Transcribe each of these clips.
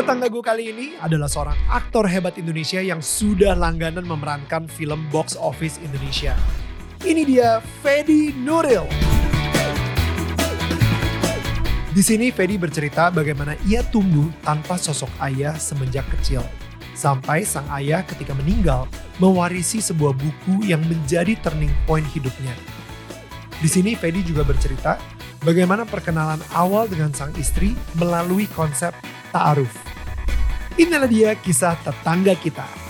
Tetangga gue kali ini adalah seorang aktor hebat Indonesia yang sudah langganan memerankan film box office Indonesia. Ini dia Fedi Nuril. Di sini Fedi bercerita bagaimana ia tumbuh tanpa sosok ayah semenjak kecil. Sampai sang ayah ketika meninggal mewarisi sebuah buku yang menjadi turning point hidupnya. Di sini Fedi juga bercerita bagaimana perkenalan awal dengan sang istri melalui konsep ta'aruf. Inilah dia kisah tetangga kita.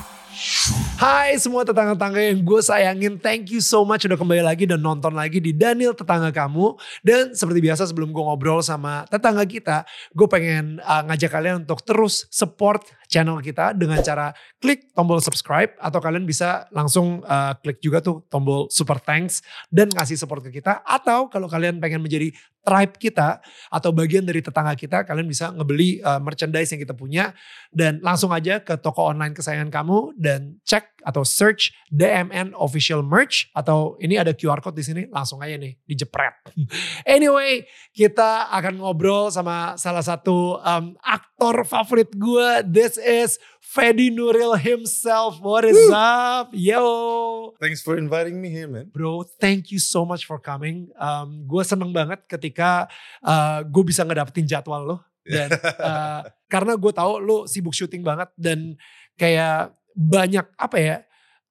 Hai semua tetangga-tetangga yang gue sayangin, thank you so much udah kembali lagi dan nonton lagi di Daniel Tetangga Kamu. Dan seperti biasa sebelum gue ngobrol sama tetangga kita, gue pengen uh, ngajak kalian untuk terus support channel kita dengan cara klik tombol subscribe atau kalian bisa langsung uh, klik juga tuh tombol super thanks dan kasih support ke kita. Atau kalau kalian pengen menjadi tribe kita atau bagian dari tetangga kita, kalian bisa ngebeli uh, merchandise yang kita punya dan langsung aja ke toko online kesayangan kamu dan cek atau search DMN official merch atau ini ada QR code di sini langsung aja nih dijepret. anyway, kita akan ngobrol sama salah satu um, aktor favorit gue. This is Fedi Nuril himself. What is Woo! up? Yo. Thanks for inviting me here, man. Bro, thank you so much for coming. Um, gue seneng banget ketika uh, gue bisa ngedapetin jadwal lo. Dan uh, karena gue tahu lo sibuk syuting banget dan kayak banyak apa ya?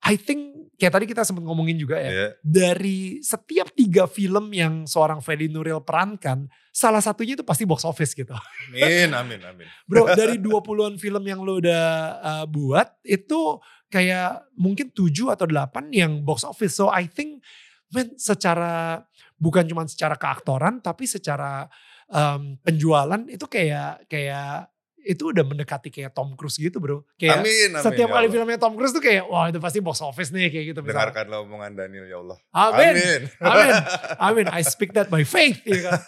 I think kayak tadi kita sempat ngomongin juga ya. Yeah. Dari setiap tiga film yang seorang Fedi Nuril perankan, salah satunya itu pasti box office gitu. Amin, amin, amin. Bro, dari 20-an film yang lo udah uh, buat, itu kayak mungkin 7 atau 8 yang box office. So I think, man, secara, bukan cuma secara keaktoran, tapi secara um, penjualan itu kayak, kayak, itu udah mendekati kayak Tom Cruise gitu bro. Kayak amin, amin. setiap ya kali Allah. filmnya Tom Cruise tuh kayak, wah itu pasti box office nih kayak gitu. misalnya. Dengarkanlah omongan Daniel, ya Allah. Amin. Amin. Amin. Amin. I speak that by faith. ya kan?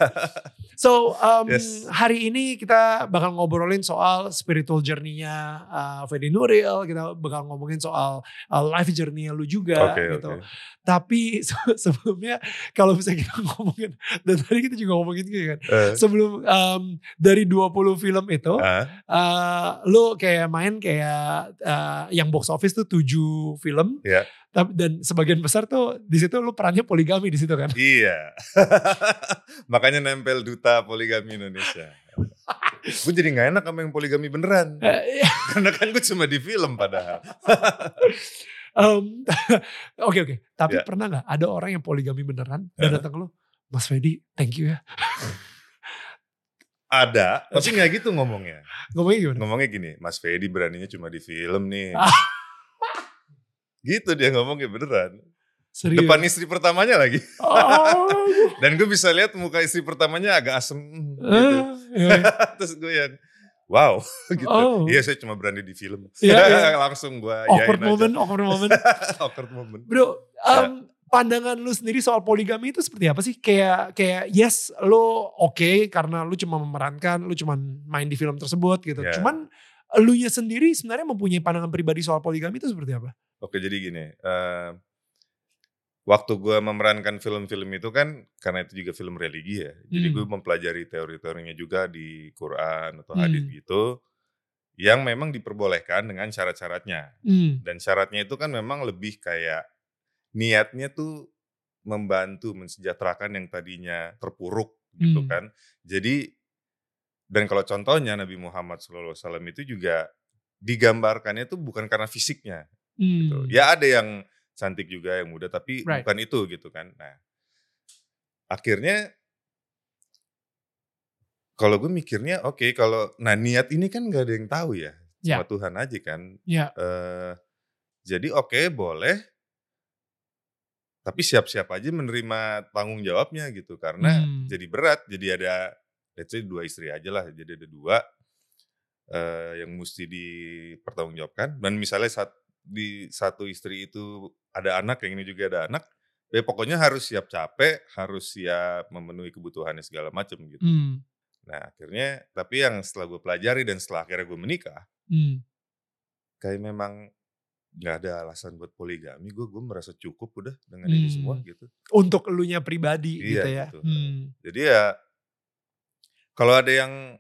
So um, Yes. hari ini kita bakal ngobrolin soal spiritual journey-nya uh, Fedi Nuril. Kita bakal ngomongin soal uh, life journey-nya lu juga. Oke, gitu. oke. Tapi se- sebelumnya kalau misalnya kita ngomongin, dan tadi kita juga ngomongin gitu kan. Eh, Sebelum um, dari 20 film itu, ah, uh, lu kayak main kayak uh, yang box office tuh 7 film. Tapi- Dan sebagian besar tuh di situ lu perannya poligami di situ kan. iya. Makanya nempel duta poligami Indonesia. gue jadi gak enak sama yang poligami beneran. Eh, iya. Karena kan gue cuma di film padahal. Em, Oke oke. Tapi Ya. pernah nggak ada orang yang poligami beneran dan Hah? datang ke lu, Mas Fedi, thank you ya. Ada, tapi gak gitu ngomongnya. Ngomongnya gimana? Ngomongnya gini, Mas Fedi beraninya cuma di film nih. Ah. gitu dia ngomongnya beneran. Serius? Depan istri pertamanya lagi. Oh. Dan gue bisa lihat muka istri pertamanya agak asem gitu. Eh, iya. Terus gue yang wow gitu. Oh. Iya saya cuma berani di film. Iya, iya. Langsung gue awkward moment, aja. awkward moment. awkward moment. Bro, Ya. Pandangan lu sendiri soal poligami itu seperti apa sih? Kayak kayak yes, lu oke karena lu cuma memerankan, lu cuma main di film tersebut gitu. Ya. Cuman lu nya sendiri sebenarnya mempunyai pandangan pribadi soal poligami itu seperti apa? Oke jadi gini. eh, waktu gue memerankan film-film itu kan karena itu juga film religi ya. Jadi Hmm. gue mempelajari teori-teorinya juga di Quran atau Hmm. hadis gitu. Yang memang diperbolehkan dengan syarat-syaratnya. Hmm. Dan syaratnya itu kan memang lebih kayak niatnya tuh membantu mensejahterakan yang tadinya terpuruk gitu Hmm. kan. Jadi dan kalau contohnya Nabi Muhammad SAW itu juga digambarkannya tuh bukan karena fisiknya gitu. Hmm. Ya ada yang cantik juga yang muda tapi Right. bukan itu gitu kan. Nah, akhirnya kalau gue mikirnya oke kalau nah niat ini kan gak ada yang tahu ya. Ya. Cuma Tuhan aja kan. Ya. Eh, jadi oke boleh tapi siap-siap aja menerima tanggung jawabnya gitu karena Hmm. jadi berat jadi ada let's say dua istri aja lah jadi ada dua eh, yang mesti dipertanggungjawabkan dan misalnya saat di satu istri itu ada anak, yang ini juga ada anak, ya pokoknya harus siap capek, harus siap memenuhi kebutuhannya segala macam gitu. Hmm. Nah akhirnya, tapi yang setelah gue pelajari dan setelah akhirnya gue menikah, Hmm. kayak memang nggak ada alasan buat poligami. Gue gue merasa cukup udah dengan ini semua Hmm. gitu. Untuk elunya pribadi Iya gitu ya. gitu. Hmm. Jadi ya kalau ada yang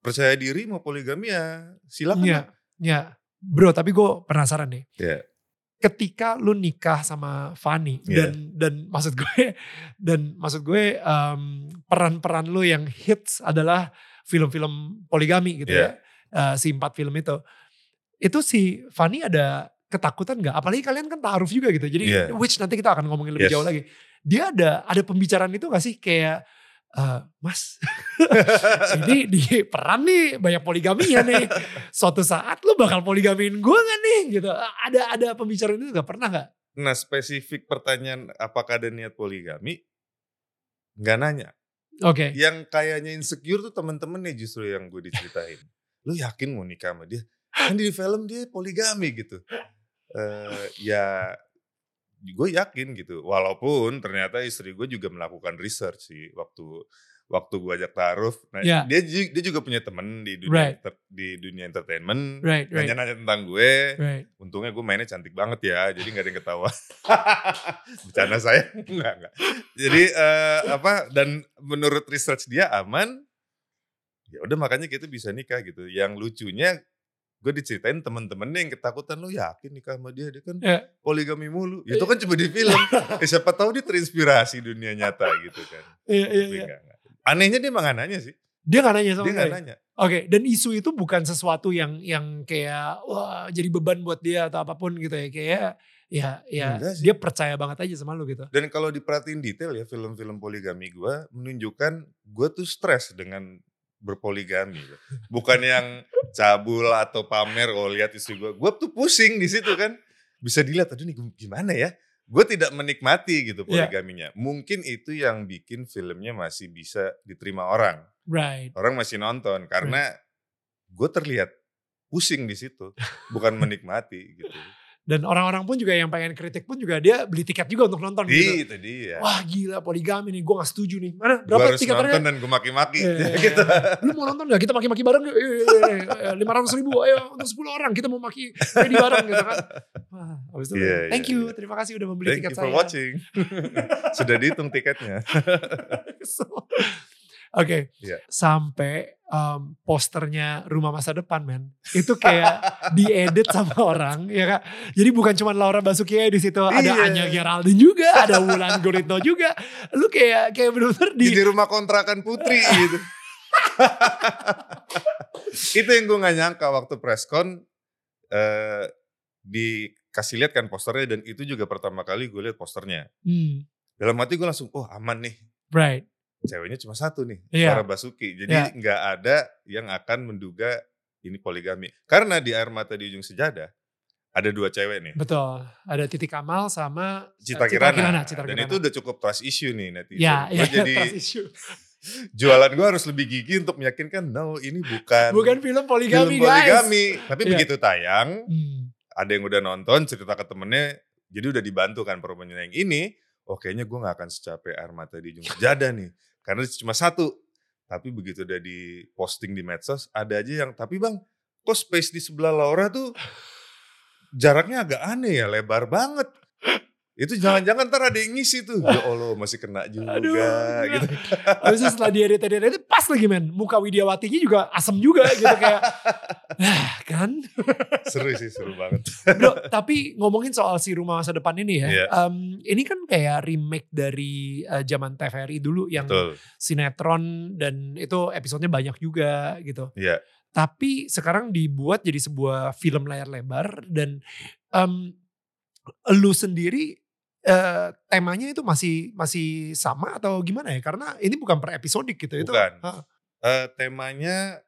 percaya diri mau poligami ya silakan. Lah. iya. Bro, tapi gue penasaran nih. Iya. Ketika lu nikah sama Fanny Iya. dan dan maksud gue dan maksud gue em, peran-peran lu yang hits adalah film-film poligami gitu Iya. ya. Eh, si empat film itu. Itu si Fanny ada ketakutan nggak? Apalagi kalian kan taaruf juga gitu. Jadi Iya. which nanti kita akan ngomongin lebih Yes. jauh lagi. Dia ada ada pembicaraan itu gak sih kayak eh, Mas, ini di peran nih banyak poligaminya nih. Suatu saat lu bakal poligamiin gue gak nih gitu. Ada ada pembicaraan itu gak pernah gak? Nah spesifik pertanyaan apakah ada niat poligami? Nggak nanya. Oke. Yang kayaknya insecure tuh temen-temen nih justru yang gue diceritain. Lu yakin mau nikah sama dia? Kan di film dia poligami gitu. eh ya gue yakin gitu. Walaupun ternyata istri gue juga melakukan research sih waktu waktu gue ajak taruh. Nah, Ya. dia dia juga punya temen di dunia Right. di dunia entertainment. Right, right, Nanya-nanya tentang gue. right. Untungnya gue mainnya cantik banget ya, jadi nggak ada yang ketawa. Bercanda saya, enggak enggak. Jadi eh, apa? Dan menurut research dia aman. Ya udah makanya kita bisa nikah gitu. Yang lucunya gue diceritain temen-temennya yang ketakutan lu yakin nikah sama dia dia kan Ya. poligami mulu Ya, itu kan cuma di film eh, siapa tahu dia terinspirasi dunia nyata gitu kan Iya, iya, iya. anehnya dia mah nggak nanya sih Dia gak nanya sama dia sekali? nanya Oke, dan isu itu bukan sesuatu yang yang kayak wah jadi beban buat dia atau apa pun gitu ya. Kayak ya ya dia percaya banget aja sama lu gitu. Dan kalau diperhatiin detail ya film-film poligami gue menunjukkan gue tuh stres dengan berpoligami. Bukan yang cabul atau pamer oh lihat istri gue. Gue tuh pusing di situ kan. Bisa dilihat aduh nih gimana ya. Gue tidak menikmati gitu Iya. poligaminya. Mungkin itu yang bikin filmnya masih bisa diterima orang. Right. Orang masih nonton karena gue terlihat pusing di situ, bukan menikmati gitu. Dan orang-orang pun juga yang pengen kritik pun juga dia beli tiket juga untuk nonton gitu. Itu dia. Wah gila poligami nih, gue gak setuju nih. Mana berapa harus tiket nonton dan gue maki-maki. Iya, gitu. Lu mau nonton gak? Kita maki-maki bareng yuk. Lima ratus ribu, ayo untuk 10 orang kita mau maki ready bareng gitu kan. Wah, habis itu, Iya, thank iya, you, iya. terima kasih udah membeli Thank tiket you for saya. watching. Sudah dihitung tiketnya. So, Oke, Iya. sampai em, posternya rumah masa depan men, itu kayak diedit sama orang ya kak. Jadi bukan cuma Laura Basuki di situ, ada Iya. Anya Geraldine juga, ada Wulan Guritno juga. Lu kayak kayak bener-bener di Di rumah kontrakan putri gitu. itu yang gue gak nyangka waktu preskon eh dikasih lihat kan posternya dan itu juga pertama kali gue lihat posternya. Hmm, Dalam hati gue langsung, oh aman nih. right. Ceweknya cuma satu nih, Iya. Laura Basuki. Jadi Iya. nggak ada yang akan menduga ini poligami. Karena di air mata di ujung sejadah ada dua cewek nih. Betul. Ada Titik Kamal sama Cita Citra Kirana. Citra Dan Kirana. itu udah cukup trust issue nih netizen. ya, Gua ya, jadi trust issue. jualan gue harus lebih gigi untuk meyakinkan no ini bukan, Bukan film poligami, film guys. poligami. Tapi Iya. begitu tayang, Hmm, ada yang udah nonton cerita ke temennya, jadi udah dibantu kan perempuan yang ini, oh kayaknya gue gak akan secapek air mata di ujung sejadah nih. Karena cuma satu. Tapi begitu udah di posting di medsos, ada aja yang, tapi bang, kok space di sebelah Laura tuh jaraknya agak aneh ya, lebar banget. Itu jangan-jangan ntar ada yang ngisi tuh. Ya Allah masih kena juga Aduh, gitu. Habis itu setelah diedit edit edit pas lagi men. Muka Widiawatinya juga asem juga gitu kayak. Nah kan. Seru sih, seru banget. Bro, tapi ngomongin soal si rumah masa depan ini ya. Iya. em, ini kan kayak remake dari eh, zaman TVRI dulu yang Betul. sinetron dan itu episodenya banyak juga gitu. Iya. Tapi sekarang dibuat jadi sebuah film layar lebar dan em, lu sendiri eh, temanya itu masih masih sama atau gimana ya? Karena ini bukan per episodik gitu. Itu, Bukan. Ah, Eh, temanya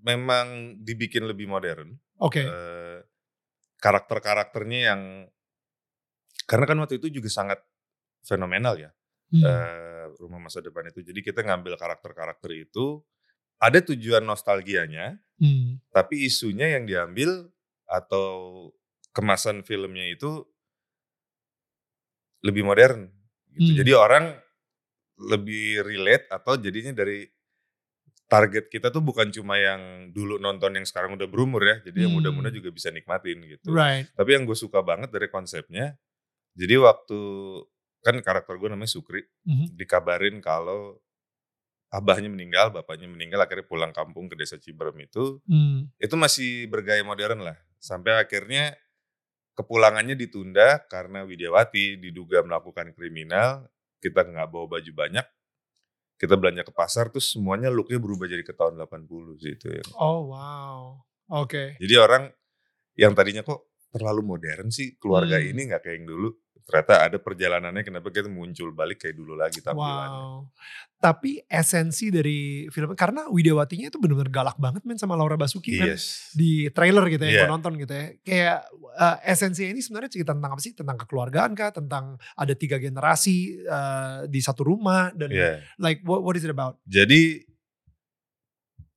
memang dibikin lebih modern. Oke. Eh, karakter-karakternya yang karena kan waktu itu juga sangat fenomenal ya Hmm. eh, rumah masa depan itu. Jadi kita ngambil karakter-karakter itu ada tujuan nostalgianya, Hmm. tapi isunya yang diambil atau kemasan filmnya itu lebih modern gitu. Hmm. Jadi orang lebih relate atau jadinya dari target kita tuh bukan cuma yang dulu nonton yang sekarang udah berumur ya. Jadi yang Hmm. muda-muda juga bisa nikmatin gitu. Right. Tapi yang gue suka banget dari konsepnya, jadi waktu kan karakter gue namanya Sukri, Mhm. dikabarin kalau abahnya meninggal, bapaknya meninggal, akhirnya pulang kampung ke desa Ciberem itu, Hmm. itu masih bergaya modern lah. Sampai akhirnya kepulangannya ditunda karena Widiawati diduga melakukan kriminal, kita nggak bawa baju banyak, kita belanja ke pasar, terus semuanya looknya berubah jadi ke tahun 80 sih itu ya. Oh wow. Oke. Jadi orang yang tadinya kok terlalu modern sih keluarga Hmm. ini nggak kayak yang dulu. Ternyata ada perjalanannya kenapa kita muncul balik kayak dulu lagi tampilannya. Wow. Tapi esensi dari film karena Widiawatinya itu benar-benar galak banget men sama Laura Basuki kan Yes. di trailer gitu ya Iya. gue nonton gitu ya. Kayak uh, esensinya ini sebenarnya cerita tentang apa sih? Tentang kekeluargaan kah? Tentang ada tiga generasi uh, di satu rumah dan Iya. like what, what is it about? Jadi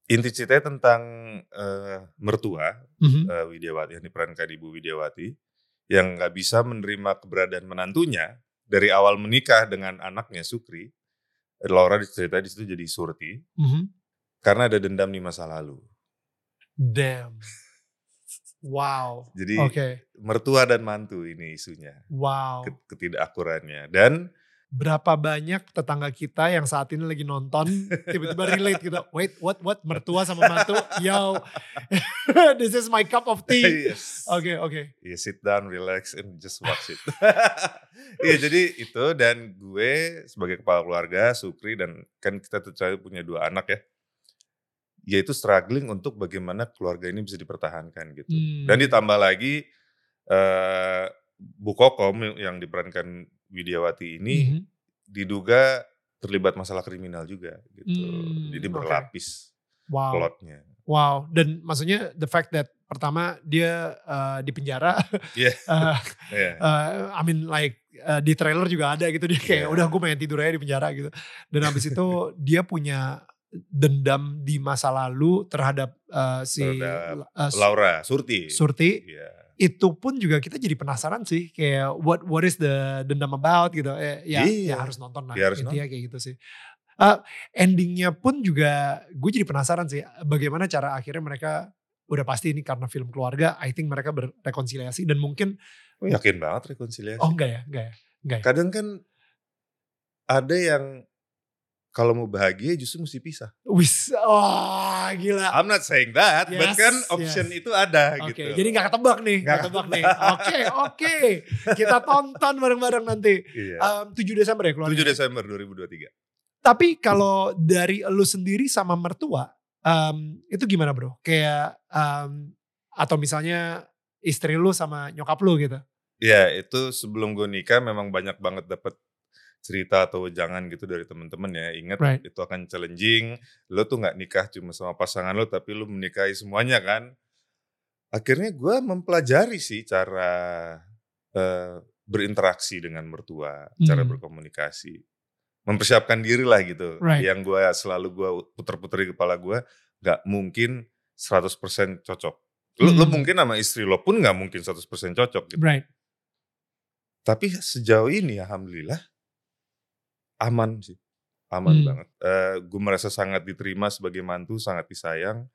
inti ceritanya tentang eh, mertua Mhm. eh, Widiawati yang diperankan Ibu Widiawati yang nggak bisa menerima keberadaan menantunya dari awal menikah dengan anaknya Sukri. Laura dicerita di situ jadi surti Mhm. karena ada dendam di masa lalu. Damn. Wow. Jadi Oke. mertua dan mantu ini isunya Wow. ket- ketidakakurannya dan Berapa banyak tetangga kita yang saat ini lagi nonton tiba-tiba relate gitu. Wait, what what mertua sama mantu? Yo. This is my cup of tea. yes. Oke, oke. Ya sit down, relax, and just watch it. Iya jadi itu dan gue sebagai kepala keluarga Sukri dan kan kita saya punya dua anak ya, yaitu struggling untuk bagaimana keluarga ini bisa dipertahankan gitu. Hmm. Dan ditambah lagi eh Bu Kokom yang diperankan Widiawati ini Mhm. diduga terlibat masalah kriminal juga gitu. Hmm, Jadi berlapis Wow. plotnya. Wow. Dan maksudnya the fact that pertama dia uh, di penjara. Iya. uh, Iya. uh, I mean like uh, di trailer juga ada gitu dia kayak Iya. udah gue pengen tidur aja di penjara gitu. Dan habis itu dia punya dendam di masa lalu terhadap uh, si Terhadap uh, Laura Surti. Surti Iya. Itu pun juga kita jadi penasaran sih kayak what what is the dendam about gitu eh, ya Iya. ya harus nonton lah Ya harus intinya kayak gitu sih Eh, endingnya pun juga gue jadi penasaran sih bagaimana cara akhirnya mereka udah pasti ini karena film keluarga I think mereka berrekonsiliasi dan mungkin Oh, yakin banget rekonsiliasi. oh enggak ya enggak ya enggak ya Kadang kan ada yang kalau mau bahagia justru mesti pisah. wis oh gila I'm not saying that, but Yes, kan option itu ada Oke, gitu. jadi gak ketebak nih, Nggak gak ketebak nih. Oke, oke. Kita tonton bareng-bareng nanti. Iya. Em, 7 Desember ya keluar. 7 Desember 2023. Tapi kalau dari lu sendiri sama mertua, em, itu gimana bro? Kayak em, atau misalnya istri lu sama nyokap lu gitu? Ya itu sebelum gue nikah memang banyak banget dapat cerita atau jangan gitu dari temen-temen ya. Ingat Right. itu akan challenging. Lo tuh nggak nikah cuma sama pasangan lo, tapi lo menikahi semuanya kan. Akhirnya gue mempelajari sih cara eh, berinteraksi dengan mertua, cara Hmm. berkomunikasi, mempersiapkan diri lah gitu. Right. Yang gue selalu gue puter-puter di kepala gue, nggak mungkin 100% cocok. Lo, lo Hmm. mungkin sama istri lo pun nggak mungkin 100% cocok gitu. Right. Tapi sejauh ini alhamdulillah aman sih. Aman Hmm. banget. Eh gue merasa sangat diterima sebagai mantu, sangat disayang.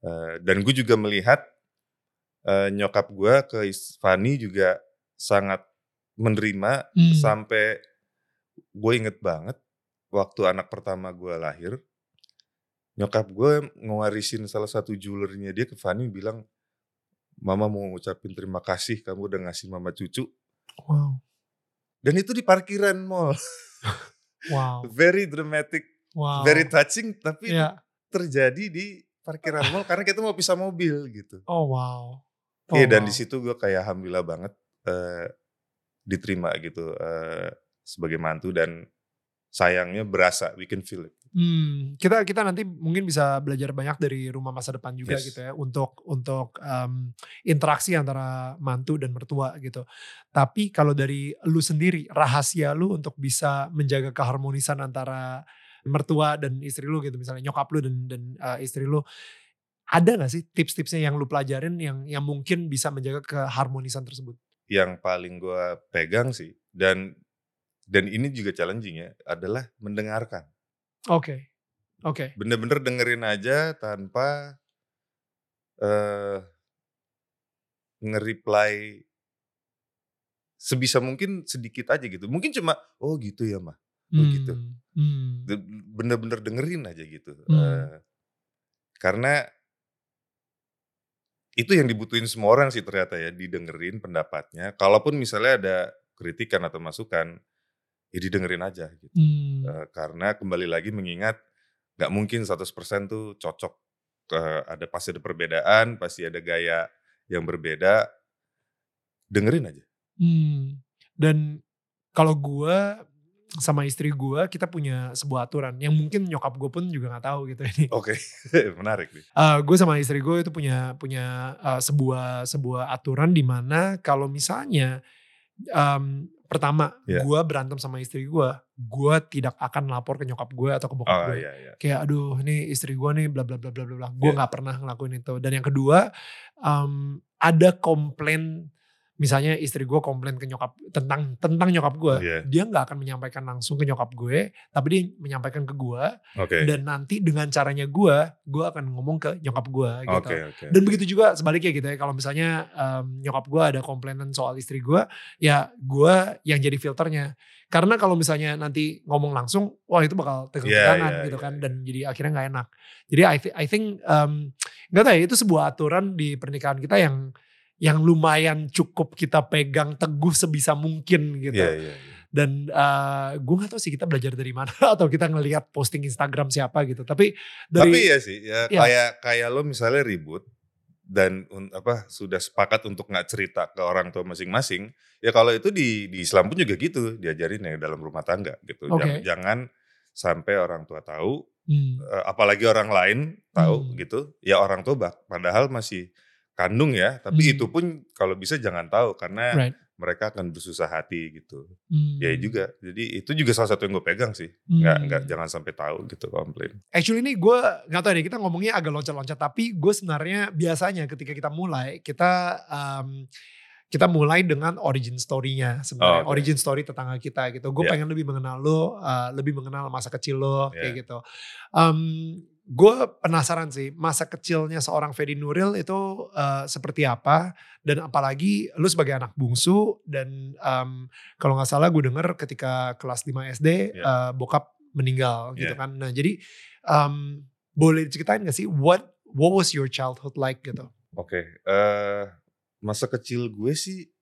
Eh, dan gue juga melihat eh, nyokap gue ke Fanny juga sangat menerima Hmm. sampai gue inget banget waktu anak pertama gue lahir. Nyokap gue ngewarisin salah satu jewelernya dia ke Fanny bilang, Mama mau ngucapin terima kasih kamu udah ngasih mama cucu. Wow. Dan itu di parkiran mall. Wow. Very dramatic, Wow. very touching, tapi Ya. terjadi di parkiran mall karena kita mau pisah mobil gitu. Oh wow. Oh, Iya dan wow. di situ gue kayak alhamdulillah banget eh, diterima gitu eh, sebagai mantu dan sayangnya berasa, we can feel it. Hmm, kita kita nanti mungkin bisa belajar banyak dari rumah masa depan juga Yes. gitu ya untuk untuk em, interaksi antara mantu dan mertua gitu. Tapi kalau dari lu sendiri rahasia lu untuk bisa menjaga keharmonisan antara mertua dan istri lu gitu misalnya nyokap lu dan dan eh, istri lu ada gak sih tips-tipsnya yang lu pelajarin yang yang mungkin bisa menjaga keharmonisan tersebut? Yang paling gue pegang sih dan dan ini juga challenging ya adalah mendengarkan. Oke, okay. oke. Okay. Bener-bener dengerin aja tanpa uh, nge-reply sebisa mungkin sedikit aja gitu. Mungkin cuma oh gitu ya mah, oh gitu. Hmm. Bener-bener dengerin aja gitu. Hmm. Uh, karena itu yang dibutuhin semua orang sih ternyata ya, didengerin pendapatnya. Kalaupun misalnya ada kritikan atau masukan, ya didengerin aja gitu. Hmm. Uh, karena kembali lagi mengingat nggak mungkin 100% tuh cocok. Uh, ada pasti ada perbedaan, pasti ada gaya yang berbeda. Dengerin aja. Hmm. Dan kalau gue sama istri gue kita punya sebuah aturan yang mungkin nyokap gue pun juga nggak tahu gitu ini. Oke, okay. menarik nih. Uh, gue sama istri gue itu punya punya uh, sebuah sebuah aturan di mana kalau misalnya um, pertama yeah. gue berantem sama istri gue, gue tidak akan lapor ke nyokap gue atau ke bokap oh, gue. Yeah, yeah. Kayak aduh ini istri gue nih bla bla bla bla bla. Gue iya. nggak yeah. pernah ngelakuin itu. Dan yang kedua um, ada komplain misalnya istri gue komplain ke nyokap tentang tentang nyokap gue, yeah. dia nggak akan menyampaikan langsung ke nyokap gue, tapi dia menyampaikan ke gue. Okay. Dan nanti dengan caranya gue, gue akan ngomong ke nyokap gue gitu. Okay, okay, dan begitu juga sebaliknya gitu ya, kalau misalnya um, nyokap gue ada komplainan soal istri gue, ya gue yang jadi filternya. Karena kalau misalnya nanti ngomong langsung, wah itu bakal tegang-tegangan yeah, yeah, gitu kan, yeah, dan iya. jadi akhirnya nggak enak. Jadi I, th I think um, nggak tahu ya itu sebuah aturan di pernikahan kita yang yang lumayan cukup kita pegang teguh sebisa mungkin gitu. Yeah, yeah, yeah. Dan uh, gue gak tahu sih kita belajar dari mana atau kita ngelihat posting Instagram siapa gitu. Tapi dari Tapi ya sih, ya, ya. kayak kayak lo misalnya ribut dan apa sudah sepakat untuk nggak cerita ke orang tua masing-masing, ya kalau itu di di Islam pun juga gitu diajarin ya dalam rumah tangga gitu. Okay. Jangan, jangan sampai orang tua tahu, hmm. uh, apalagi orang lain tahu hmm. gitu. Ya orang tua bah, padahal masih kandung ya, tapi hmm. itu pun kalau bisa jangan tahu karena right. mereka akan bersusah hati gitu. Hmm. Ya juga, jadi itu juga salah satu yang gue pegang sih, hmm. nggak nggak jangan sampai tahu gitu komplain. Actually ini gue nggak tahu deh kita ngomongnya agak loncat-loncat, tapi gue sebenarnya biasanya ketika kita mulai kita um, kita mulai dengan origin story-nya sebenarnya, oh, okay. origin story tetangga kita gitu. Gue yeah. pengen lebih mengenal lo, uh, lebih mengenal masa kecil lo yeah. kayak gitu. Um, gue penasaran sih masa kecilnya seorang Fedi Nuril itu uh, seperti apa dan apalagi lu sebagai anak bungsu dan um, kalau nggak salah gue denger ketika kelas 5 SD yeah. uh, bokap meninggal yeah. gitu kan nah jadi um, boleh diceritain gak sih what what was your childhood like gitu oke okay. uh, eh, masa kecil gue sih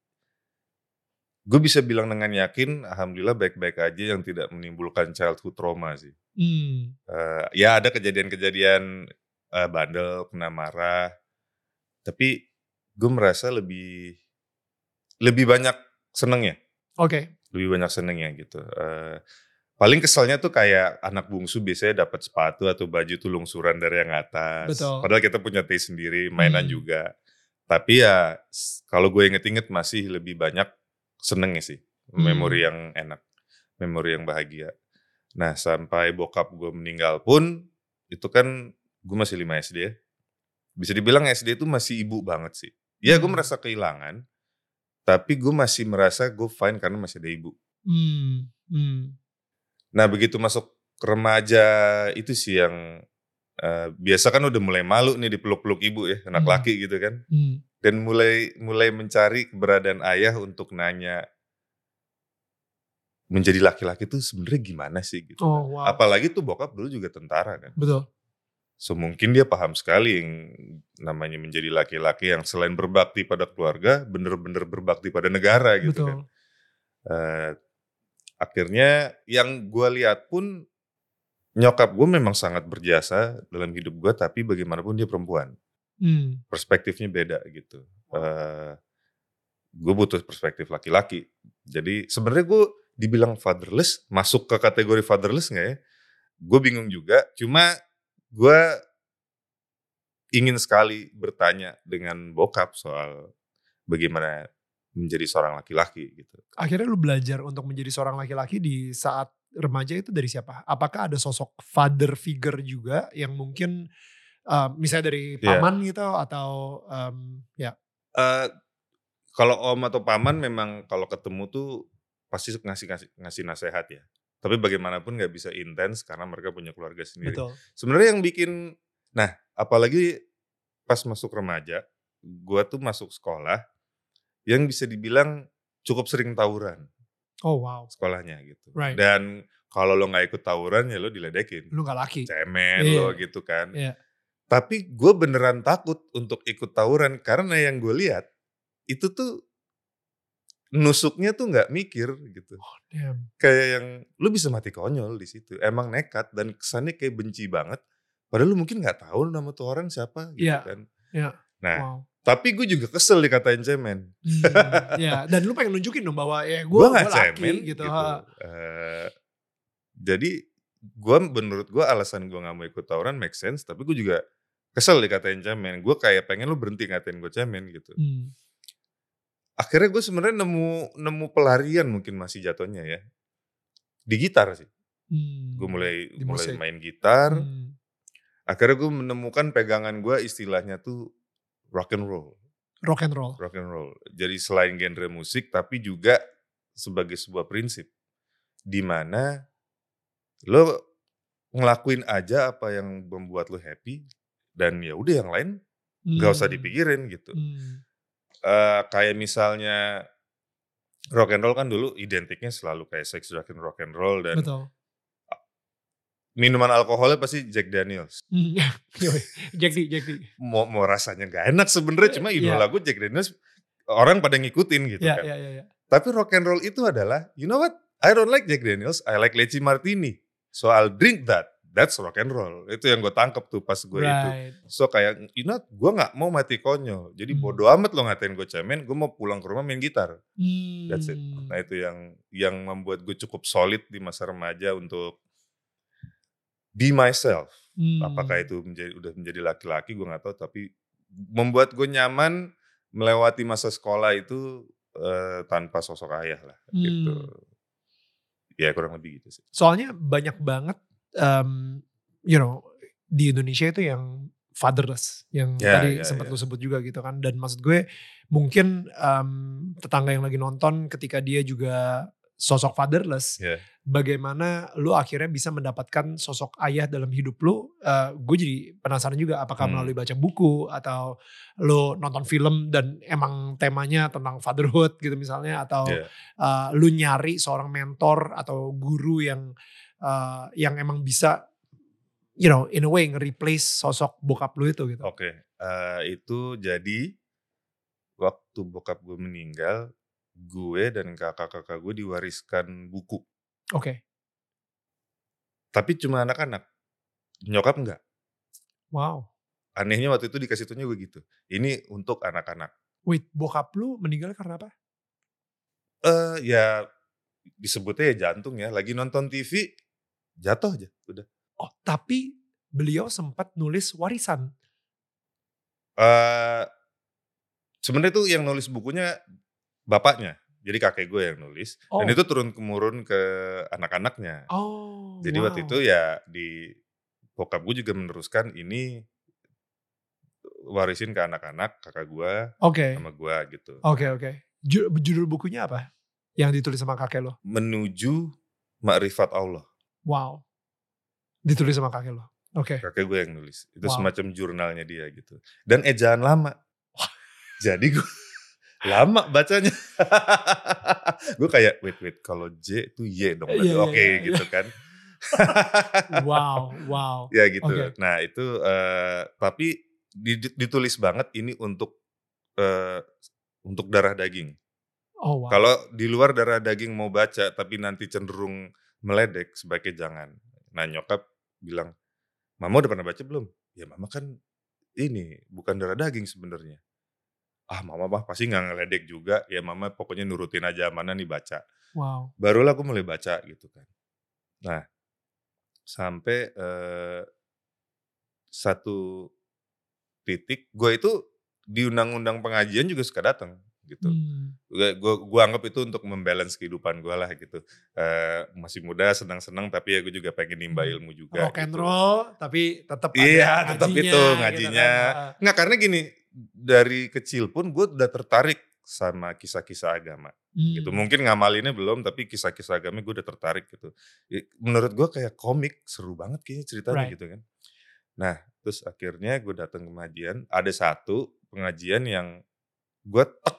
gue bisa bilang dengan yakin, alhamdulillah baik-baik aja yang tidak menimbulkan childhood trauma sih. Hmm. Uh, ya ada kejadian-kejadian uh, bandel, kena marah, tapi gue merasa lebih lebih banyak senengnya. Oke. Okay. Lebih banyak senengnya gitu. Uh, paling keselnya tuh kayak anak bungsu biasanya dapat sepatu atau baju tuh lungsuran dari yang atas. Betul. Padahal kita punya taste sendiri, mainan hmm. juga. Tapi ya kalau gue inget-inget masih lebih banyak seneng sih hmm. memori yang enak memori yang bahagia nah sampai bokap gue meninggal pun itu kan gue masih 5 SD ya bisa dibilang SD itu masih ibu banget sih ya gue hmm. merasa kehilangan tapi gue masih merasa gue fine karena masih ada ibu hmm. Hmm. nah begitu masuk remaja itu sih yang uh, biasa kan udah mulai malu nih dipeluk-peluk ibu ya anak hmm. laki gitu kan hmm dan mulai mulai mencari keberadaan ayah untuk nanya menjadi laki-laki itu sebenarnya gimana sih gitu. Oh, wow. Apalagi tuh bokap dulu juga tentara kan. Betul. So mungkin dia paham sekali yang namanya menjadi laki-laki yang selain berbakti pada keluarga, bener-bener berbakti pada negara gitu Betul. kan. Uh, akhirnya yang gue lihat pun nyokap gue memang sangat berjasa dalam hidup gue, tapi bagaimanapun dia perempuan. Hmm. Perspektifnya beda gitu. Uh, gue butuh perspektif laki-laki. Jadi sebenarnya gue dibilang fatherless, masuk ke kategori fatherless nggak ya? Gue bingung juga. Cuma gue ingin sekali bertanya dengan bokap soal bagaimana menjadi seorang laki-laki gitu. Akhirnya lu belajar untuk menjadi seorang laki-laki di saat remaja itu dari siapa? Apakah ada sosok father figure juga yang mungkin Um, misalnya dari Iya. paman gitu atau um, ya. Eee, kalau om atau paman memang kalau ketemu tuh pasti ngasih ngasih ngasih nasehat ya. Tapi bagaimanapun nggak bisa intens karena mereka punya keluarga sendiri. Betul. Sebenarnya yang bikin nah apalagi pas masuk remaja, gua tuh masuk sekolah yang bisa dibilang cukup sering tawuran Oh wow. sekolahnya gitu. Right. Dan kalau lo nggak ikut tawuran ya lo diledekin. Lu gak laki. Cemen Iya. lo gitu kan. Iya. Tapi gue beneran takut untuk ikut tawuran karena yang gue lihat itu tuh nusuknya tuh nggak mikir gitu. Damn. Kayak yang lu bisa mati konyol di situ. Emang nekat dan kesannya kayak benci banget. Padahal lu mungkin nggak tahu nama tuh orang siapa gitu Iya. kan. Iya. Nah, Wow. tapi gue juga kesel dikatain cemen. Hmm, ya, dan lu pengen nunjukin dong bahwa ya gue Gue nggak laki cemen gitu. gitu. Eh, jadi gue menurut gue alasan gue nggak mau ikut tawuran make sense. Tapi gue juga kesel dikatain cemen. Gue kayak pengen lu berhenti ngatain gue cemen gitu. Hmm. Akhirnya gue sebenarnya nemu nemu pelarian mungkin masih jatuhnya ya di gitar sih Hmm. gue mulai Di mulai musik. main gitar Hmm. akhirnya gue menemukan pegangan gue istilahnya tuh rock and roll Rock and roll. rock and roll jadi selain genre musik tapi juga sebagai sebuah prinsip di mana lo ngelakuin aja apa yang membuat lo happy dan ya udah yang lain nggak usah Hmm. dipikirin gitu Hmm. Eh, kayak misalnya rock and roll kan dulu identiknya selalu kayak sex, drug and rock and roll dan Betul. minuman alkoholnya pasti Jack Daniels. Hmm. Yoi. Jack D, Jack D. Mau mau rasanya nggak enak sebenarnya cuma Iya. idola gue Jack Daniels orang pada ngikutin gitu Ya, kan. ya, ya, ya. Tapi rock and roll itu adalah you know what? I don't like Jack Daniels, I like Leci Martini. So I'll drink that. That's rock and roll. Itu yang gue tangkep tuh pas gue itu. Right. So kayak, you know, gue nggak mau mati konyol. Jadi Hmm. bodo amat lo ngatain gue cemen, gue mau pulang ke rumah main gitar. Hmm. That's it. Nah itu yang yang membuat gue cukup solid di masa remaja untuk be myself. Hmm. Apakah itu menjadi udah menjadi laki-laki gue nggak tahu, tapi membuat gue nyaman melewati masa sekolah itu eh, tanpa sosok ayah lah, gitu. Hmm. Ya kurang lebih gitu sih. Soalnya banyak banget, um, you know, di Indonesia itu yang fatherless, yang Ya, tadi ya, sempat ya. lu sebut juga gitu kan. Dan maksud gue mungkin um, tetangga yang lagi nonton ketika dia juga sosok fatherless, Ya. bagaimana lu akhirnya bisa mendapatkan sosok ayah dalam hidup lu? Uh, gue jadi penasaran juga apakah Hmm. melalui baca buku atau lu nonton film dan emang temanya tentang fatherhood gitu misalnya atau Ya. uh, lu nyari seorang mentor atau guru yang uh, yang emang bisa you know in a way nge-replace sosok bokap lu itu gitu. Oke, eh, itu jadi waktu bokap gue meninggal, gue dan kakak-kakak gue diwariskan buku. Oke. Tapi cuma anak-anak, nyokap enggak. Wow. Anehnya waktu itu dikasih tuhnya gue gitu. Ini untuk anak-anak. Wait, bokap lu meninggal karena apa? Eh ya disebutnya ya jantung ya. Lagi nonton TV jatuh aja udah. Oh, tapi beliau sempat nulis warisan. Eh sebenarnya tuh yang nulis bukunya bapaknya. Jadi kakek gue yang nulis. Oh. Dan itu turun temurun ke anak-anaknya. Oh. Jadi waktu wow. itu ya di bokap gue juga meneruskan ini warisin ke anak-anak kakak gue Oke. sama gue gitu. Oke, oke. Ju- Judul bukunya apa? Yang ditulis sama kakek lo. Menuju makrifat Allah. Wow. Ditulis sama kakek lo. Oke. Kakek gue yang nulis. Itu Wow. semacam jurnalnya dia gitu. Dan ejaan lama. Jadi gue lama bacanya. gue kayak wait wait kalau J itu Y dong. berarti Iya, iya, Oke iya, iya. gitu kan. Wow, wow. ya gitu. Oke. Nah itu eh, tapi di- di- ditulis banget ini untuk eh, untuk darah daging. Oh, wow. Kalau di luar darah daging mau baca tapi nanti cenderung meledek sebaiknya jangan. Nah nyokap bilang, Mama udah pernah baca belum? Ya Mama kan ini bukan darah daging sebenarnya. Ah Mama mah pasti nggak ngeledek juga. Ya Mama pokoknya nurutin aja mana nih baca. Wow. Barulah aku mulai baca gitu kan. Nah sampai eh, satu titik gue itu di undang-undang pengajian juga suka datang gitu. Hmm. Gue gua, gua anggap itu untuk membalance kehidupan gue lah gitu. Eh, masih muda, senang-senang, tapi ya gue juga pengen nimba ilmu juga. Rock and gitu. roll, tapi tetap Iya, ada tetap ngajinya, itu gitu ngajinya. kan. Nggak karena gini, dari kecil pun gue udah tertarik sama kisah-kisah agama Hmm. gitu. Mungkin ngamalinnya belum, tapi kisah-kisah agama gue udah tertarik gitu. Menurut gue kayak komik seru banget kayaknya ceritanya Right. gitu kan. Nah, terus akhirnya gue datang ke pengajian, ada satu pengajian yang gue tek,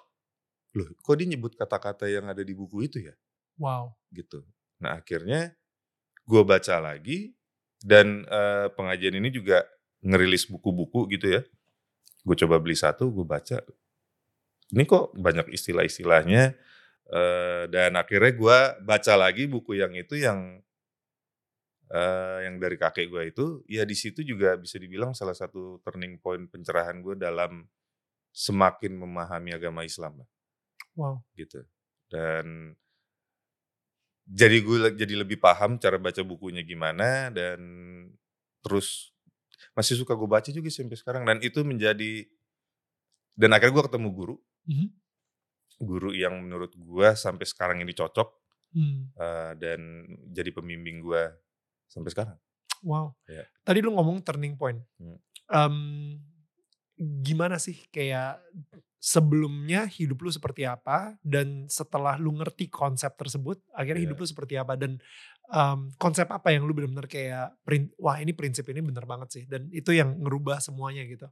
loh kok dia nyebut kata-kata yang ada di buku itu ya? Wow. gitu. Nah akhirnya gue baca lagi dan eh, pengajian ini juga ngerilis buku-buku gitu ya. Gue coba beli satu, gue baca. Ini kok banyak istilah-istilahnya. eh, dan akhirnya gue baca lagi buku yang itu yang eh, yang dari kakek gue itu. Ya di situ juga bisa dibilang salah satu turning point pencerahan gue dalam semakin memahami agama Islam lah Wow. gitu. Dan jadi gue jadi lebih paham cara baca bukunya gimana dan terus masih suka gue baca juga sampai sekarang dan itu menjadi dan akhirnya gue ketemu guru Mhm. guru yang menurut gue sampai sekarang ini cocok Hmm. eh, dan jadi pembimbing gue sampai sekarang. Wow. Iya. Tadi lu ngomong turning point. Hmm. Em, gimana sih kayak sebelumnya hidup lu seperti apa dan setelah lu ngerti konsep tersebut akhirnya Iya. hidup lu seperti apa dan em, konsep apa yang lu benar-benar kayak wah ini prinsip ini bener banget sih dan itu yang ngerubah semuanya gitu.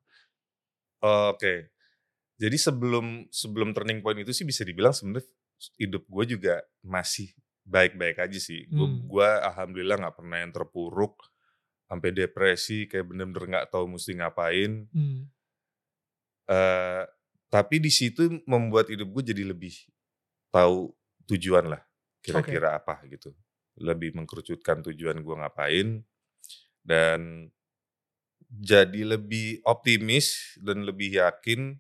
Oke. Jadi sebelum sebelum turning point itu sih bisa dibilang sebenarnya hidup gue juga masih baik-baik aja sih. Gue Hmm. gua alhamdulillah nggak pernah yang terpuruk sampai depresi kayak bener-bener nggak tahu mesti ngapain. Hmm. Eh, tapi di situ membuat hidup gue jadi lebih tahu tujuan lah kira-kira apa gitu. Lebih mengkerucutkan tujuan gue ngapain dan jadi lebih optimis dan lebih yakin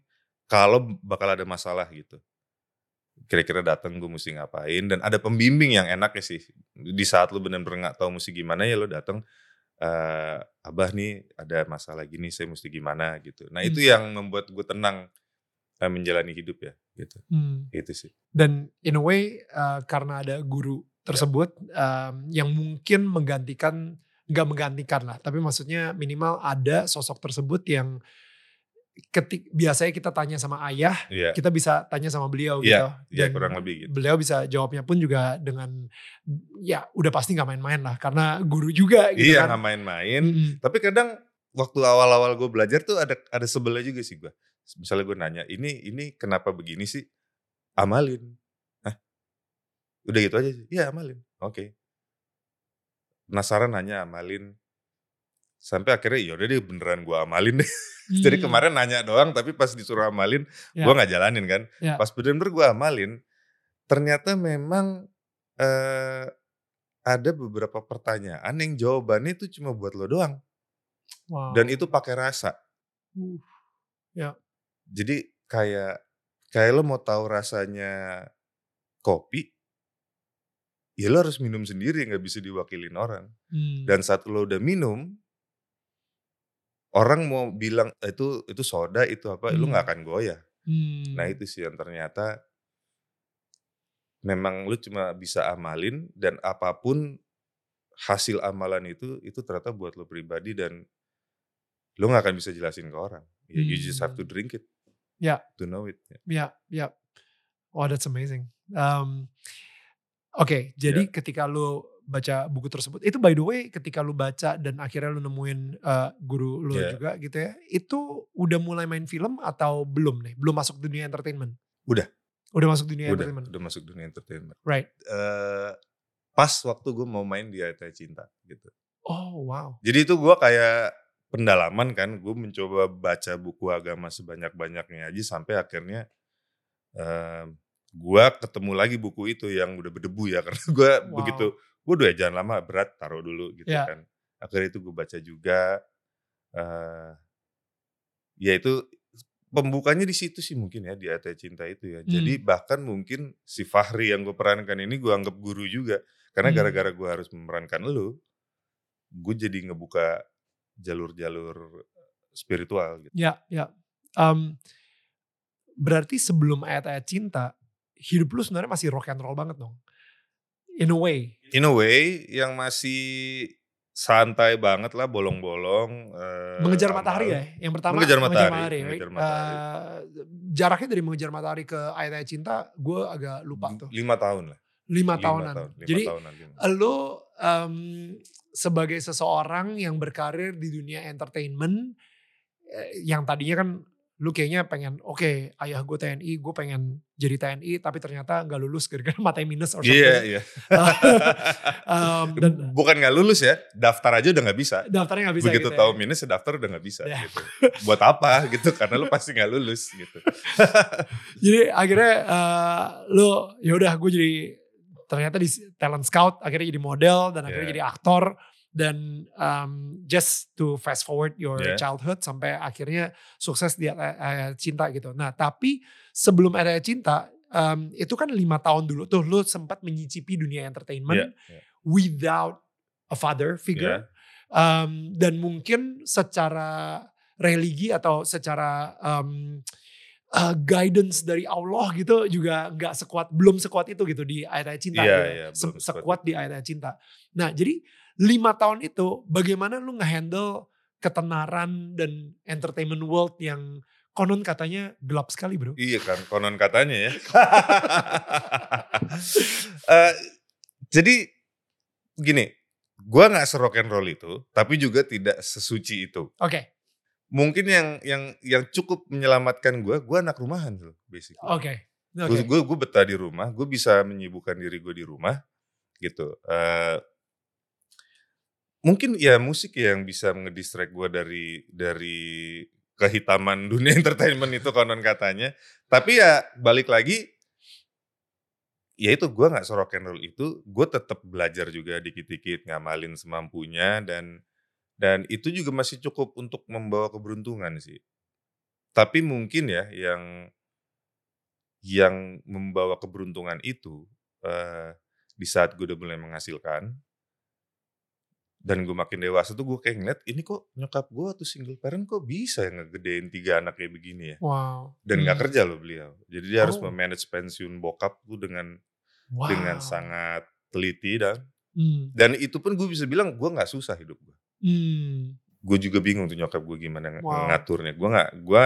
kalau bakal ada masalah gitu. Kira-kira datang gue mesti ngapain dan ada pembimbing yang enak ya sih. Di saat lu bener-bener nggak tahu mesti gimana ya lu datang eh abah nih ada masalah gini saya mesti gimana gitu. Nah itu Hmm. yang membuat gue tenang menjalani hidup ya gitu. Hmm. Itu sih. Dan in a way uh, karena ada guru tersebut um, yang mungkin menggantikan nggak menggantikan lah, tapi maksudnya minimal ada sosok tersebut yang ketik biasanya kita tanya sama ayah, Iya. kita bisa tanya sama beliau Iya, gitu. iya, kurang lebih gitu. Beliau bisa jawabnya pun juga dengan ya udah pasti nggak main-main lah karena guru juga gitu iya kan. nggak main-main. Mm-mm. Tapi kadang waktu awal-awal gue belajar tuh ada ada sebelnya juga sih gue. Misalnya gue nanya, ini ini kenapa begini sih? Amalin. Hah? Udah gitu aja sih. Iya amalin. Oke. Penasaran nanya amalin. Sampai akhirnya yaudah deh beneran gue amalin deh. Jadi Hmm. kemarin nanya doang tapi pas disuruh amalin Ya. gue nggak jalanin kan. Ya. Pas bener-bener gue amalin ternyata memang eh, ada beberapa pertanyaan yang jawabannya itu cuma buat lo doang. Wow. Dan itu pakai rasa. Uh, Jadi kayak kayak lo mau tahu rasanya kopi, ya lo harus minum sendiri nggak bisa diwakilin orang. hmm. Dan saat lo udah minum, orang mau bilang "Eh, itu itu soda itu apa, lo nggak Hmm. akan goyah. Hmm. Nah itu sih yang ternyata memang lo cuma bisa amalin dan apa pun hasil amalan itu itu ternyata buat lo pribadi dan lo nggak akan bisa jelasin ke orang. Ya, You just have to Hmm. drink it Ya. to know it. Ya. Ya, ya. Oh, that's amazing. Um, Oke, jadi Ya. ketika lu baca buku tersebut, itu by the way, ketika lu baca dan akhirnya lu nemuin uh, guru lu Ya. juga gitu ya, itu udah mulai main film atau belum nih? Belum masuk dunia entertainment? Udah. Udah masuk dunia udah entertainment. udah masuk dunia entertainment. Right. Eh pas waktu gue mau main di Ayat Cinta gitu. Oh, wow. Jadi itu gue kayak pendalaman kan, gue mencoba baca buku agama sebanyak-banyaknya aja sampai akhirnya eh gue ketemu lagi buku itu yang udah berdebu ya karena gue Wow. begitu gue udah jangan lama berat taruh dulu gitu Ya. kan. Akhirnya itu gue baca juga. eh ya itu pembukanya di situ sih mungkin ya di Ayat Cinta itu ya. Jadi Hmm. bahkan mungkin si Fahri yang gue perankan ini gue anggap guru juga karena Hmm. gara-gara gue harus memerankan lu, gue jadi ngebuka jalur-jalur spiritual gitu. Ya, ya. Um, berarti sebelum ayat-ayat cinta, hidup lu sebenarnya masih rock and roll banget dong. In a way. In a way yang masih santai banget lah, bolong-bolong. eh, mengejar amal. matahari ya. Yang pertama Mengejar matahari, right? mengejar matahari. Eh, jaraknya dari mengejar matahari ke ayat-ayat cinta, gue agak lupa tuh. Lima tahun lah. Lima, Lima tahunan. tahun, lima Jadi tahunan, lima. lo em, sebagai seseorang yang berkarir di dunia entertainment, eh, yang tadinya kan lu kayaknya pengen, oke ayah gue TNI, gue pengen jadi TNI, tapi ternyata nggak lulus gara-gara matanya minus or something. Iya, iya. Em, dan Bukan nggak lulus ya, daftar aja udah nggak bisa. daftarnya nggak bisa Begitu gitu tahu ya. minus, ya daftar udah nggak bisa Ya. gitu. Buat apa gitu? Karena lu pasti nggak lulus gitu. Jadi akhirnya eh, lo yaudah gue jadi ternyata di talent scout akhirnya jadi model dan akhirnya Yeah. jadi aktor dan um, just to fast forward your Yeah. childhood sampai akhirnya sukses di Ayat- Ayat cinta gitu. Nah tapi sebelum Ayat cinta um, itu kan lima tahun dulu tuh lo sempat menyicipi dunia entertainment Iya, iya. without a father figure um, dan mungkin secara religi atau secara um, uh, guidance dari Allah gitu juga nggak sekuat belum sekuat itu gitu di ayat-ayat cinta Iya, gitu. iya, Se- belum sekuat sekuat di ayat-ayat cinta. Nah jadi lima tahun itu bagaimana lu ngehandle ketenaran dan entertainment world yang konon katanya gelap sekali bro. Iya kan, konon katanya ya. Eh, jadi gini, gua nggak serock and roll itu, tapi juga tidak sesuci itu. Oke, Mungkin yang yang yang cukup menyelamatkan gua, gua anak rumahan tuh, basically. oke, oke. Gue gue betah di rumah, gue bisa menyibukkan diri gue di rumah, gitu. Eh, mungkin ya musik yang bisa ngedistract gue dari dari kehitaman dunia entertainment itu konon katanya. Tapi ya balik lagi, ya itu gue nggak sorok and roll itu, gue tetap belajar juga dikit-dikit ngamalin semampunya dan dan itu juga masih cukup untuk membawa keberuntungan sih. Tapi mungkin ya yang yang membawa keberuntungan itu eh, di saat gue udah mulai menghasilkan dan gue makin dewasa tuh gue kayak ngeliat ini kok nyokap gue tuh single parent kok bisa ya ngegedein tiga anak kayak begini ya Wow. dan nggak Hmm. kerja loh beliau jadi dia harus Oh. memanage pensiun bokap tuh dengan Wow. dengan sangat teliti dan Hmm. dan itu pun gue bisa bilang gue nggak susah hidup gue Hmm. gue juga bingung tuh nyokap gue gimana Wow. ngaturnya gue nggak gue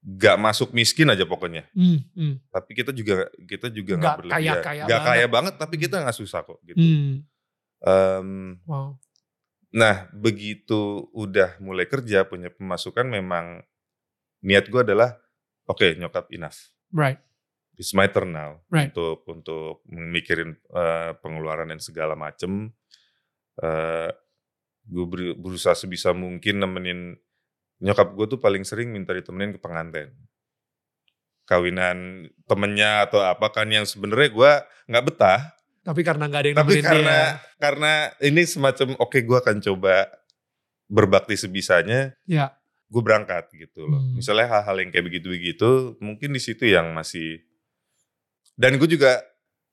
nggak masuk miskin aja pokoknya Hmm. Hmm. tapi kita juga kita juga Nggak berlebihan nggak kaya banget. banget tapi kita nggak susah kok gitu Hmm. Em, Wow. nah begitu udah mulai kerja punya pemasukan memang niat gue adalah oke nyokap enough Right. it's my turn now Right. untuk untuk memikirin eh, pengeluaran dan segala macem Eh gue berusaha sebisa mungkin nemenin nyokap gue tuh paling sering minta ditemenin ke pengantin kawinan temennya atau apa kan yang sebenarnya gue nggak betah Tapi karena nggak ada yang tapi karena dia. karena ini semacam oke gue akan coba berbakti sebisanya Ya. gue berangkat gitu loh Hmm. misalnya hal-hal yang kayak begitu-begitu mungkin di situ yang masih dan gue juga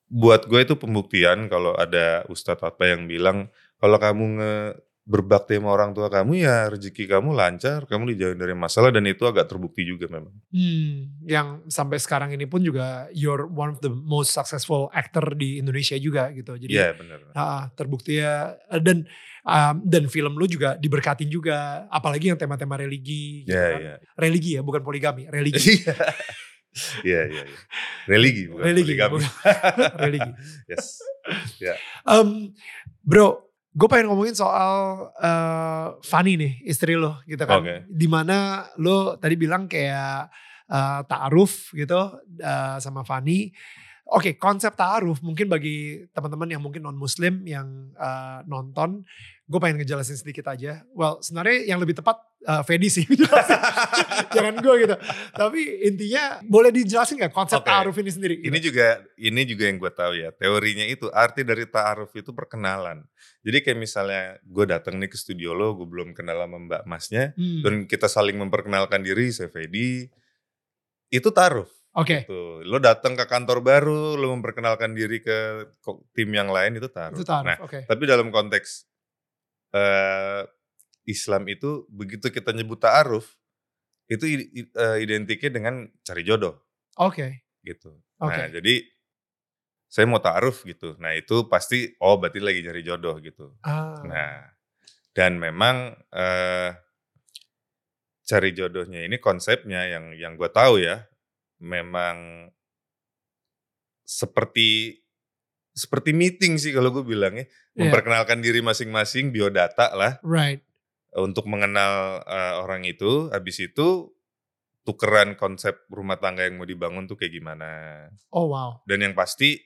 buat gue itu pembuktian kalau ada ustadz apa yang bilang kalau kamu nge berbakti sama orang tua kamu ya rezeki kamu lancar kamu dijauhin dari masalah dan itu agak terbukti juga memang Hmm, yang sampai sekarang ini pun juga you're one of the most successful actor di Indonesia juga gitu. Jadi Iya benar ah, terbukti ya dan um, dan film lu juga diberkatin juga apalagi yang tema-tema religi gitu Iya kan. iya Religi ya, bukan poligami, religi. iya iya iya religi bukan religi, poligami. bukan- religi. yes Em, bro, gue pengen ngomongin soal eh, Fanny nih, istri lo gitu kan. Oke. Di mana lo tadi bilang kayak eh, ta'aruf gitu eh, sama Fanny. Oke, konsep ta'aruf mungkin bagi teman-teman yang mungkin non-muslim yang eh, nonton, gue pengen ngejelasin sedikit aja. Well, sebenarnya yang lebih tepat eh, Fedi sih. Jangan gue gitu. Tapi intinya boleh dijelasin gak konsep Oke. ta'aruf ini sendiri? Ini juga ini juga yang gue tahu ya teorinya itu arti dari ta'aruf itu perkenalan. Jadi kayak misalnya gue datang nih ke studio lo, gue belum kenal sama Mbak Masnya, Hmm, dan kita saling memperkenalkan diri, saya Fedi, itu ta'aruf. Oke, Tuh, lo datang ke kantor baru, lo memperkenalkan diri ke tim yang lain itu ta'aruf. itu ta'aruf. Nah, Oke. tapi dalam konteks eh Islam itu begitu kita nyebut ta'aruf, itu eh, identiknya dengan cari jodoh Oke. gitu. Oke. Nah, jadi saya mau taaruf gitu. Nah, itu pasti oh berarti lagi cari jodoh gitu. Ah. Nah, dan memang eh cari jodohnya ini konsepnya yang yang gue tahu ya, memang seperti seperti meeting sih kalau gue bilangnya, Iya. memperkenalkan diri masing-masing, biodata lah Right. Untuk mengenal eh, orang itu. Habis itu tukeran konsep rumah tangga yang mau dibangun tuh kayak gimana. Oh wow. Dan yang pasti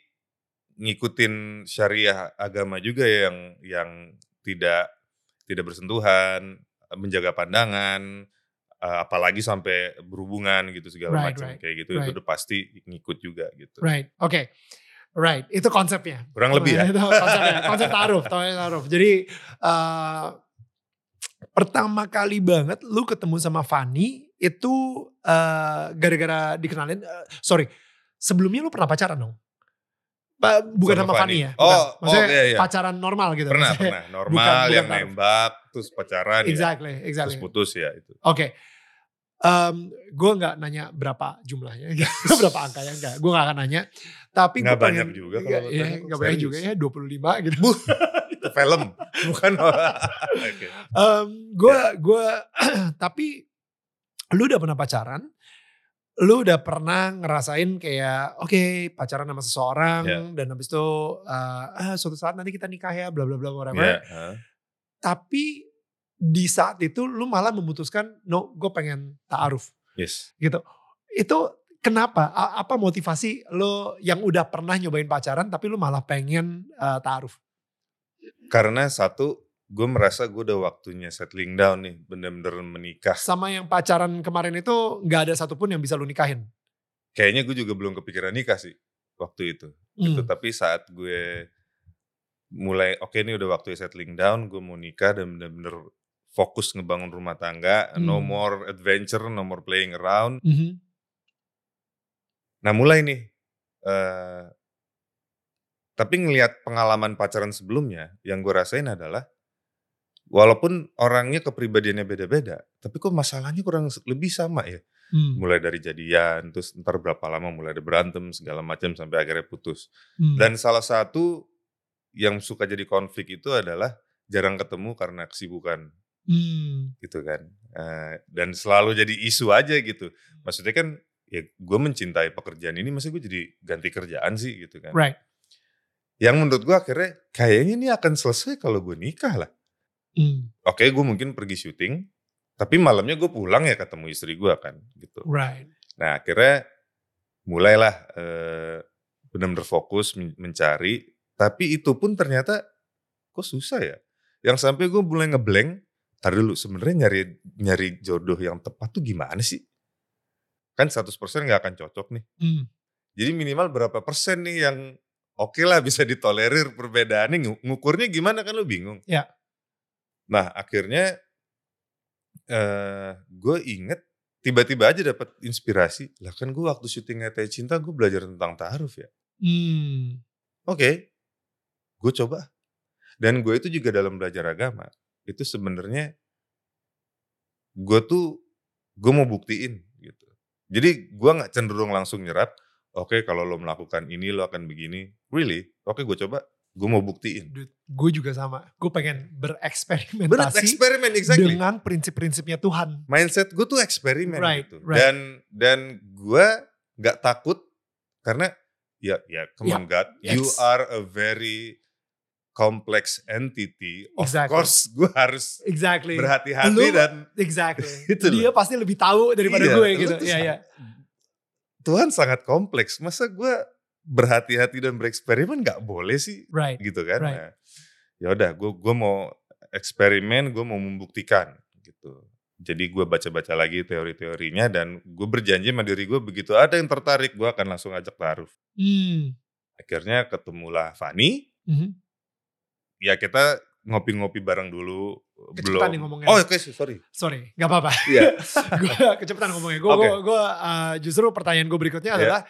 ngikutin syariah agama juga ya yang yang tidak tidak bersentuhan, menjaga pandangan, eh, apalagi sampai berhubungan gitu segala Right, macam right, kayak gitu itu right. udah pasti ngikut juga gitu. Right. Oke. Right. Itu konsepnya. Kurang lebih ya. Itu konsepnya. Konsep taruh. taruh. Jadi eh, pertama kali banget lu ketemu sama Fanny itu eh, gara-gara dikenalin. eh, sorry. Sebelumnya lu pernah pacaran dong? Bukan Sama sama, Fanny. Fanny ya? Oh, Bukan. oh, Maksudnya iya, iya. pacaran normal gitu. Pernah, Maksudnya- pernah. Normal bukan- bukan yang taruh. nembak terus pacaran ya. Exactly. Exactly. Terus putus ya itu. Oke. gue nggak nanya berapa jumlahnya, berapa angkanya enggak. Gue gak akan nanya. Tapi Nggak gue pengen, banyak juga kalau tanya, nggak banyak juga ya, 25 gitu. Itu film, bukan. Oke. gue Ya. gue tapi lu udah pernah pacaran lu udah pernah ngerasain kayak oke pacaran sama seseorang Ya. dan habis itu uh, ah, suatu saat nanti kita nikah ya bla bla bla whatever Iya, hah. tapi di saat itu lu malah memutuskan no gue pengen taaruf Yes. gitu itu kenapa A- apa motivasi lo yang udah pernah nyobain pacaran tapi lu malah pengen uh, taaruf Karena satu, gue merasa gue udah waktunya settling down nih, bener-bener menikah. sama yang pacaran kemarin itu nggak ada satupun yang bisa lu nikahin Kayaknya gue juga belum kepikiran nikah sih waktu itu. Gitu. Hmm. Tapi saat gue mulai, oke ini udah waktunya settling down, gue mau nikah dan bener-bener fokus ngebangun rumah tangga, no Hmm. more adventure, no more playing around. Mhm. Nah mulai nih, eh tapi ngelihat pengalaman pacaran sebelumnya, yang gue rasain adalah, walaupun orangnya kepribadiannya beda-beda, tapi kok masalahnya kurang lebih sama ya. Hmm. Mulai dari jadian, terus ntar berapa lama mulai ada berantem, segala macam, sampai akhirnya putus. Hmm. Dan salah satu yang suka jadi konflik itu adalah jarang ketemu karena kesibukan Hmm. gitu kan. Eh, dan selalu jadi isu aja gitu. Maksudnya kan ya gue mencintai pekerjaan ini, masa gue jadi ganti kerjaan sih gitu kan. Right. Yang menurut gue akhirnya kayaknya ini akan selesai kalau gue nikah lah. Hmm. Oke gue mungkin pergi syuting, tapi malamnya gue pulang ya ketemu istri gue kan gitu. Right. Nah akhirnya mulailah eh, benar-benar fokus men- mencari, tapi itu pun ternyata kok susah ya. Yang sampai gue mulai ngeblank, tar dulu sebenarnya nyari nyari jodoh yang tepat tuh gimana sih? Kan 100% nggak akan cocok nih. Hmm. Jadi minimal berapa persen nih yang oke lah bisa ditolerir perbedaannya, ngu- ngukurnya gimana kan lu bingung. Ya. Nah akhirnya eh gue inget tiba-tiba aja dapat inspirasi. Lah kan gue waktu syuting Teh Cinta gue belajar tentang ta'aruf ya. Hmm. Oke, gue coba. Dan gue itu juga dalam belajar agama. Itu sebenarnya gue tuh gue mau buktiin gitu. Jadi gue nggak cenderung langsung nyerap. Oke kalau lo melakukan ini lo akan begini. Really? Oke gue coba. Gue mau buktiin. Dude, gue juga sama. Gue pengen bereksperimentasi eksperimen exactly. dengan prinsip-prinsipnya Tuhan. Mindset gue tuh eksperimen Right, gitu. right. Dan dan gue nggak takut karena ya ya come on God, you yes. are a very complex entity. Of Exactly. course gue harus Exactly. berhati-hati dan Exactly. Itu Dia loh. pasti lebih tahu daripada Iya, gue gitu. iya. sangat- Tuhan sangat kompleks. Masa gue berhati-hati dan bereksperimen nggak boleh sih Right. gitu kan? Right. Nah, ya udah, gue gue mau eksperimen, gue mau membuktikan gitu. Jadi gue baca-baca lagi teori-teorinya dan gue berjanji sama diri gue begitu ada yang tertarik gue akan langsung ajak taruh. Hmm. Akhirnya ketemulah Fani. Mhm. Ya kita ngopi-ngopi bareng dulu. Kecepatan nih belum. ngomongnya. Oh oke sorry. Sorry, gak apa-apa. Iya. gue kecepatan ngomongnya. Gue gua, gua, uh, justru pertanyaan gue berikutnya Iya. adalah,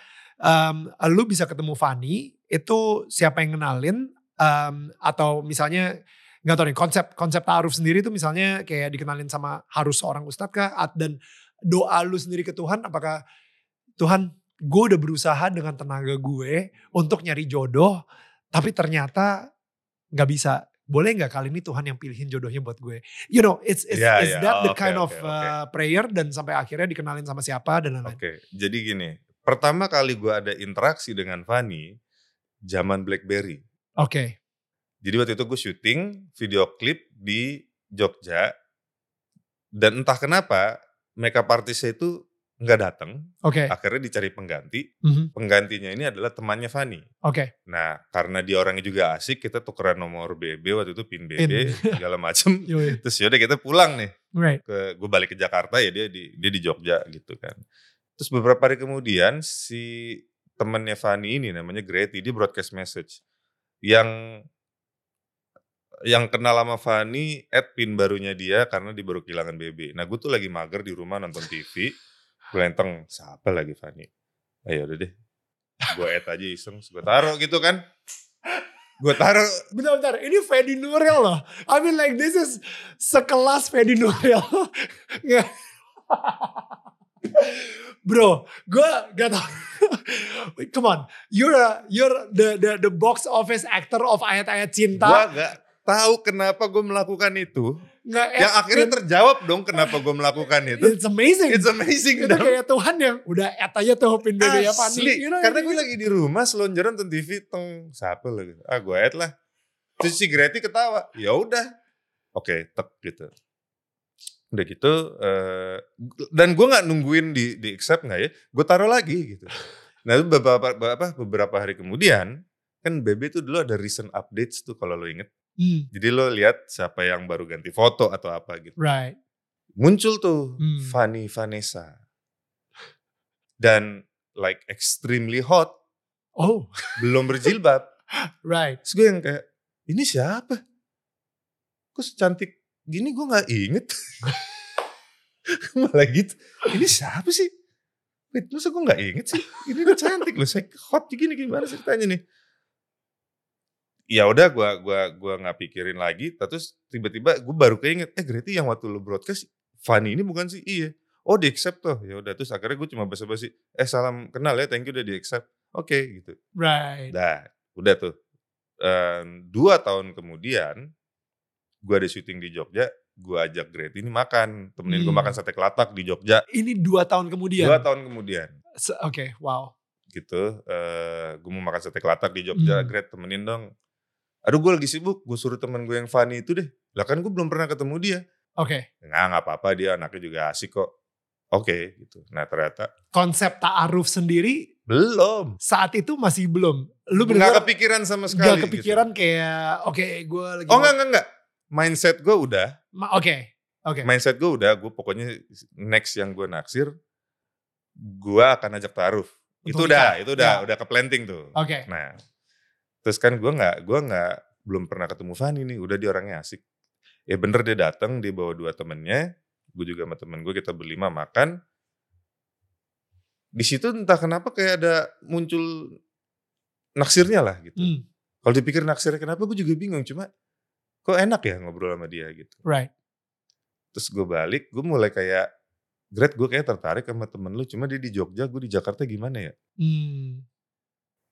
um, lu bisa ketemu Fanny itu siapa yang kenalin um, atau misalnya nggak tahu nih konsep konsep taaruf sendiri itu misalnya kayak dikenalin sama harus seorang ustadz kah dan doa lu sendiri ke Tuhan apakah Tuhan gue udah berusaha dengan tenaga gue untuk nyari jodoh tapi ternyata nggak bisa boleh nggak kali ini Tuhan yang pilihin jodohnya buat gue you know it's, it's Yeah, is yeah. that the Oh, oke, kind of oke, uh, prayer dan sampai akhirnya dikenalin sama siapa dan lain-lain Oke, jadi gini. Pertama kali gue ada interaksi dengan Fanny, zaman BlackBerry. oke Jadi waktu itu gue syuting video klip di Jogja. Dan entah kenapa, makeup artisnya itu nggak datang. oke Akhirnya dicari pengganti. Mhm. Penggantinya ini adalah temannya Fanny. oke Nah, karena dia orangnya juga asik, kita tukeran nomor BB waktu itu pin BB Pin. segala macem. Terus yaudah kita pulang nih. right ke gue balik ke Jakarta ya dia di dia di Jogja gitu kan. Terus beberapa hari kemudian si temennya Fanny ini namanya Greti dia broadcast message yang yang kenal sama Fanny add pin barunya dia karena dia baru kehilangan BB. Nah gue tuh lagi mager di rumah nonton TV, gue lenteng siapa lagi Fanny? Ayo udah deh, gue add aja iseng, gue taruh gitu kan. Gue taruh Bentar-bentar, ini Fedi Nuril loh. I mean like this is sekelas Fedi Nuril. Bro, gue gak tau. Come on, you're a, you're the, the the box office actor of ayat-ayat gue cinta. gak tahu kenapa gue melakukan itu. Nggak Yang akhirnya terjawab dong kenapa gue melakukan itu. It's amazing. It's amazing itu dong. kayak Tuhan yang udah add aja tuh pin BB ya. Asli. You know, Karena gitu. gue lagi di rumah selonjoran nonton TV teng siapa lagi. Ah gue add lah. Terus si Greti ketawa. Ya udah. Oke, tek gitu. Udah gitu eh, dan gue nggak nungguin di di accept nggak ya. Gue taruh lagi gitu. Nah itu beberapa beberapa beberapa hari kemudian kan BB itu dulu ada recent updates tuh kalau lo inget. Hmm, Jadi lo lihat siapa yang baru ganti foto atau apa gitu. right. muncul tuh Hmm. Fanny Vanessa. Dan like extremely hot. Oh, belum berjilbab. Right. terus gue yang kayak ini siapa? Kok secantik gini? Gue nggak inget. Malah gitu. Ini siapa sih? Wait, masa gue nggak inget sih? Ini cantik loh saya hot gini gimana ceritanya nih ya udah gue gua gua nggak pikirin lagi terus tiba-tiba gue baru keinget eh Greti yang waktu lu broadcast Fanny ini bukan sih iya oh di accept tuh ya udah terus akhirnya gue cuma basa-basi eh salam kenal ya thank you udah di accept oke gitu Right. Dah, udah tuh. Em, dua tahun kemudian, gue ada syuting di Jogja, gue ajak Greti ini makan. Temenin gue Hmm. makan sate kelatak di Jogja. Ini dua tahun kemudian. Dua tahun kemudian, Oke, wow. gitu. eh gue mau makan sate kelatak di Jogja, Hmm. Gret temenin dong. Aduh gue lagi sibuk, gue suruh temen gue yang Fanny itu deh. Lah kan gue belum pernah ketemu dia. Oke. Nggak, nggak apa-apa dia anaknya juga asik kok. Oke, gitu. Nah ternyata Konsep ta'aruf sendiri belum. saat itu masih belum. Lu Nggak benar kepikiran sama sekali. gak gitu. kepikiran kayak oke gue lagi Oh enggak, enggak, enggak. Mindset gue udah. Ma- Oke. Oke. mindset gue udah gue pokoknya next yang gue naksir gue akan ajak taruh itu udah itu udah Ya. udah ke planting tuh Oke. nah terus kan gue nggak gue nggak belum pernah ketemu Fanny nih udah dia orangnya asik ya bener dia datang dia bawa dua temennya gue juga sama temen gue kita berlima makan di situ entah kenapa kayak ada muncul naksirnya lah gitu Hmm, kalau dipikir naksirnya kenapa gue juga bingung cuma kok enak ya ngobrol sama dia gitu right. Terus gue balik, gue mulai kayak, Gret gue kayak tertarik sama temen lu, cuma dia di Jogja, gue di Jakarta gimana ya? Hmm.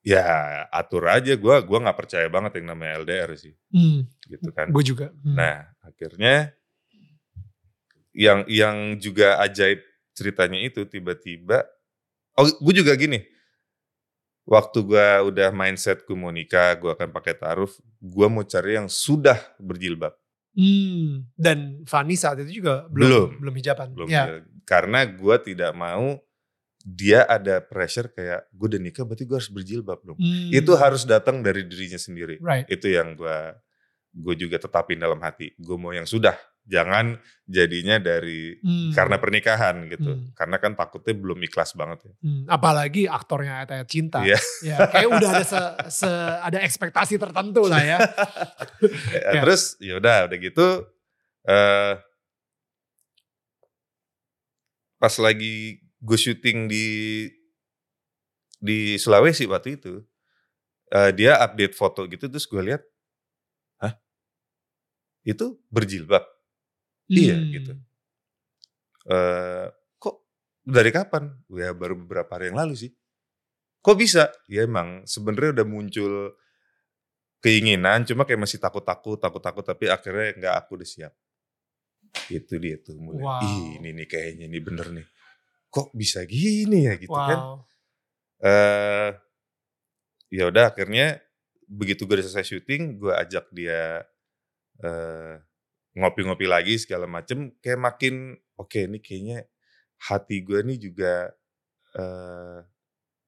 Ya atur aja, gue gua nggak percaya banget yang namanya LDR sih, Hmm. gitu kan. Gue juga. Hmm. Nah akhirnya, yang yang juga ajaib ceritanya itu tiba-tiba, oh gue juga gini, waktu gue udah mindset gue mau nikah, gue akan pakai taruh, gue mau cari yang sudah berjilbab. Hmm. Dan Fanny saat itu juga Belum. belum belum hijaban. belum ya. karena gue tidak mau dia ada pressure kayak gue udah nikah berarti gue harus berjilbab dong Hmm. itu harus datang dari dirinya sendiri right. itu yang gue gue juga tetapin dalam hati gue mau yang sudah jangan jadinya dari Hmm. karena pernikahan gitu Hmm. karena kan takutnya belum ikhlas banget ya Hmm, apalagi aktornya ayat cinta. Iya. Ya, kayak udah ada se, se- ada ekspektasi tertentu lah ya. Eh, Ya. terus ya udah udah gitu eh pas lagi gue syuting di di Sulawesi waktu itu eh, dia update foto gitu terus gue lihat hah itu berjilbab Iya, Hmm. gitu. eh kok Dari kapan? Ya baru beberapa hari yang lalu sih. Kok bisa? Ya emang sebenarnya udah muncul keinginan, cuma kayak masih takut-takut, takut-takut, tapi akhirnya nggak aku udah siap. Itu dia tuh mulai. Wow. Ih, ini nih kayaknya ini bener nih. Kok bisa gini ya gitu kan? wow. eh ya udah akhirnya begitu gue udah selesai syuting, gue ajak dia eh ngopi-ngopi lagi segala macem. Kayak makin oke ini kayaknya hati gue nih juga eh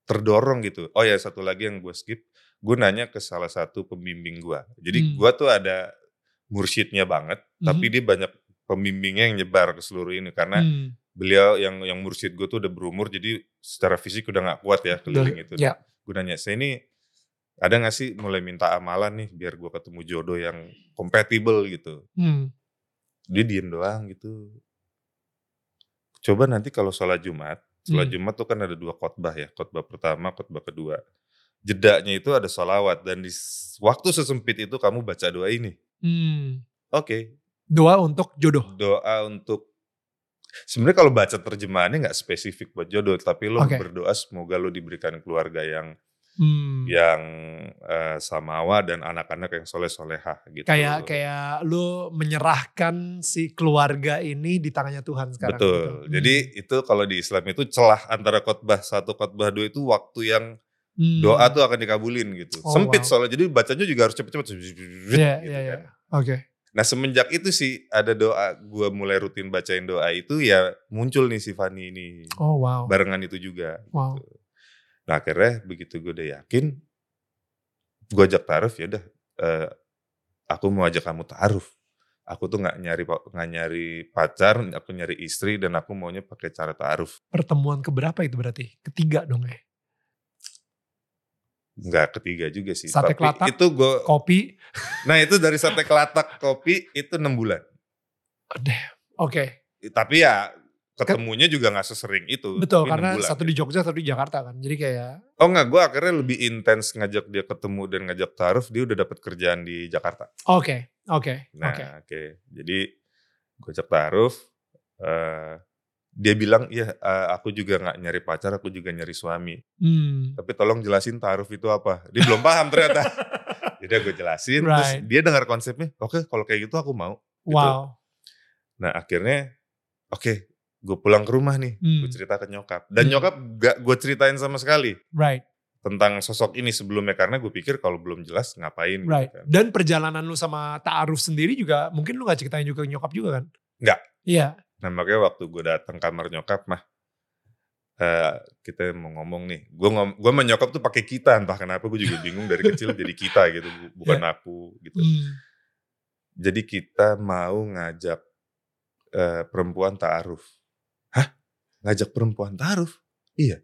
terdorong gitu. Oh ya satu lagi yang gue skip, gue nanya ke salah satu pembimbing gue. Jadi Hmm. gue tuh ada mursyidnya banget, tapi Mhm. dia banyak pembimbingnya yang nyebar ke seluruh ini karena Hmm. Beliau yang yang mursyid gue tuh udah berumur jadi secara fisik udah nggak kuat ya keliling itu. Ya. Gue nanya, saya ini ada gak sih mulai minta amalan nih biar gue ketemu jodoh yang compatible gitu. Hmm. Dia diem doang gitu. Coba nanti kalau sholat Jumat, sholat Hmm. Jumat tuh kan ada dua khotbah ya, khotbah pertama, khotbah kedua. Jedanya itu ada sholawat dan di waktu sesempit itu kamu baca doa ini. Hmm. Oke, Doa untuk jodoh. doa untuk sebenarnya kalau baca terjemahannya nggak spesifik buat jodoh, tapi lo Oke. berdoa semoga lo diberikan keluarga yang Hmm. yang eh, samawa dan anak-anak yang soleh solehah gitu. Kayak kayak lu menyerahkan si keluarga ini di tangannya Tuhan sekarang. Betul. gitu. Hmm. Jadi itu kalau di Islam itu celah antara khotbah satu khotbah dua itu waktu yang Hmm. doa tuh akan dikabulin gitu. Oh, Sempit wow. soalnya jadi bacanya juga harus cepet-cepet gitu Iya, kan. iya, iya. Oke. Nah semenjak itu sih ada doa gua mulai rutin bacain doa itu ya muncul nih si Fani ini. Oh wow. Barengan itu juga. Wow. gitu. Nah akhirnya begitu gue udah yakin, gue ajak taruh ya udah, eh, aku mau ajak kamu taruh. Aku tuh nggak nyari nggak nyari pacar, aku nyari istri dan aku maunya pakai cara taruh. Pertemuan keberapa itu berarti? Ketiga dong ya. Nggak ketiga juga sih. Sate Tapi kelatak, itu gue, Kopi. nah itu dari sate kelatak kopi itu enam bulan. Oke. Tapi ya ketemunya juga nggak sesering itu. Betul karena bulan. satu di Jogja, satu di Jakarta kan. Jadi kayak Oh nggak, gue akhirnya lebih intens ngajak dia ketemu dan ngajak taruh. Dia udah dapat kerjaan di Jakarta. oke, oke, Nah, oke. oke. Jadi gue cek taruh. eh, dia bilang, iya eh, aku juga nggak nyari pacar, aku juga nyari suami. Hmm. Tapi tolong jelasin taruh itu apa. Dia belum paham ternyata. Jadi gue jelasin, terus Right. dia dengar konsepnya. Oke, kalau kayak gitu aku mau. Gitu. Wow. Nah akhirnya, oke, gue pulang ke rumah nih. Gue Hmm. cerita ke nyokap. Dan Hmm. nyokap gak gue ceritain sama sekali Right, tentang sosok ini sebelumnya karena gue pikir kalau belum jelas ngapain right. gitu kan. Dan perjalanan lu sama Ta'aruf sendiri juga mungkin lu gak ceritain juga ke nyokap juga kan? Nggak. Iya. Nah makanya waktu gue datang kamar nyokap mah eh kita mau ngomong nih, gue ngom gue sama nyokap tuh pakai kita entah kenapa gue juga bingung dari kecil jadi kita gitu, bu- bukan aku gitu. Hmm. Jadi kita mau ngajak eh, perempuan taaruf. Hah? Ngajak perempuan taaruf? Iya.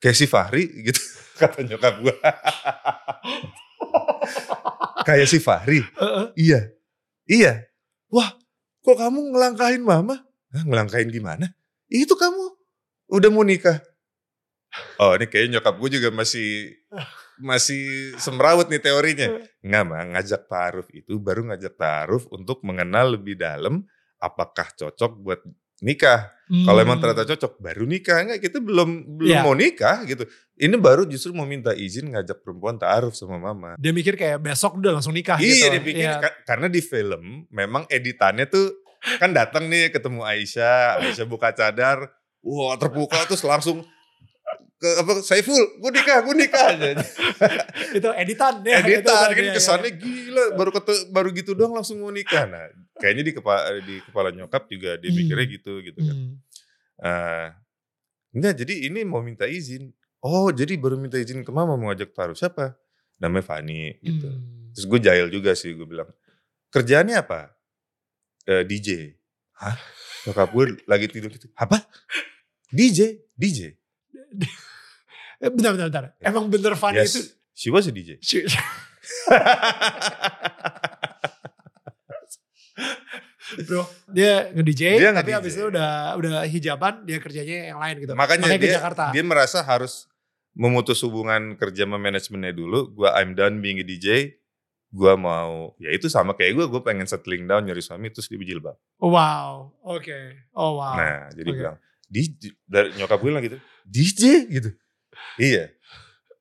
Kayak si Fahri gitu kata nyokap gue. Kayak si Fahri. Heeh. Iya. Iya. Wah, kok kamu ngelangkahin mama? Hah, ngelangkahin gimana? Itu kamu udah mau nikah. Oh, ini kayaknya nyokap gue juga masih masih semrawut nih teorinya. Enggak, mah ngajak taaruf itu baru ngajak taaruf untuk mengenal lebih dalam apakah cocok buat nikah. Kalau emang Hmm. ternyata cocok baru nikah. Enggak, kita belum belum Iya. mau nikah gitu. Ini baru justru mau minta izin ngajak perempuan taaruf sama mama. Dia mikir kayak besok udah langsung nikah Iya gitu. dia pikir Iya. ka- karena di film memang editannya tuh kan datang nih ketemu Aisyah, Aisyah buka cadar, wah terpukau terus langsung ke apa Saiful, gue nikah, gue nikah aja. itu editan ya. Editan kan ya, ya. kesannya gila baru kete, baru gitu doang langsung mau nikah. Nah, kayaknya di kepala di kepala nyokap juga dia Hmm. mikirnya gitu gitu kan. Hmm. Eh, enggak, jadi ini mau minta izin. Oh, jadi baru minta izin ke mama mau ajak taruh siapa? Namanya Fani gitu. Hmm. Terus gue jahil juga sih, gue bilang, kerjaannya apa? "Eh, DJ. Hah? Nyokap gue lagi tidur gitu. Apa? DJ? DJ? Eh, bentar, bentar, bentar. Emang bener Fanny yes, itu she was a DJ. Shit. Bro, dia nge-DJ, Dia tapi nge-DJ. abis itu udah udah hijaban, dia kerjanya yang lain gitu. Makanya, ke dia, Jakarta. dia merasa harus memutus hubungan kerja sama manajemennya dulu. Gue I'm done being a DJ. Gue mau, ya itu sama kayak gue, gue pengen settling down nyari suami terus dia berjilbab. wow, oke. Oh wow. Nah, jadi Oke. bilang, DJ dari nyokap gue bilang gitu DJ gitu iya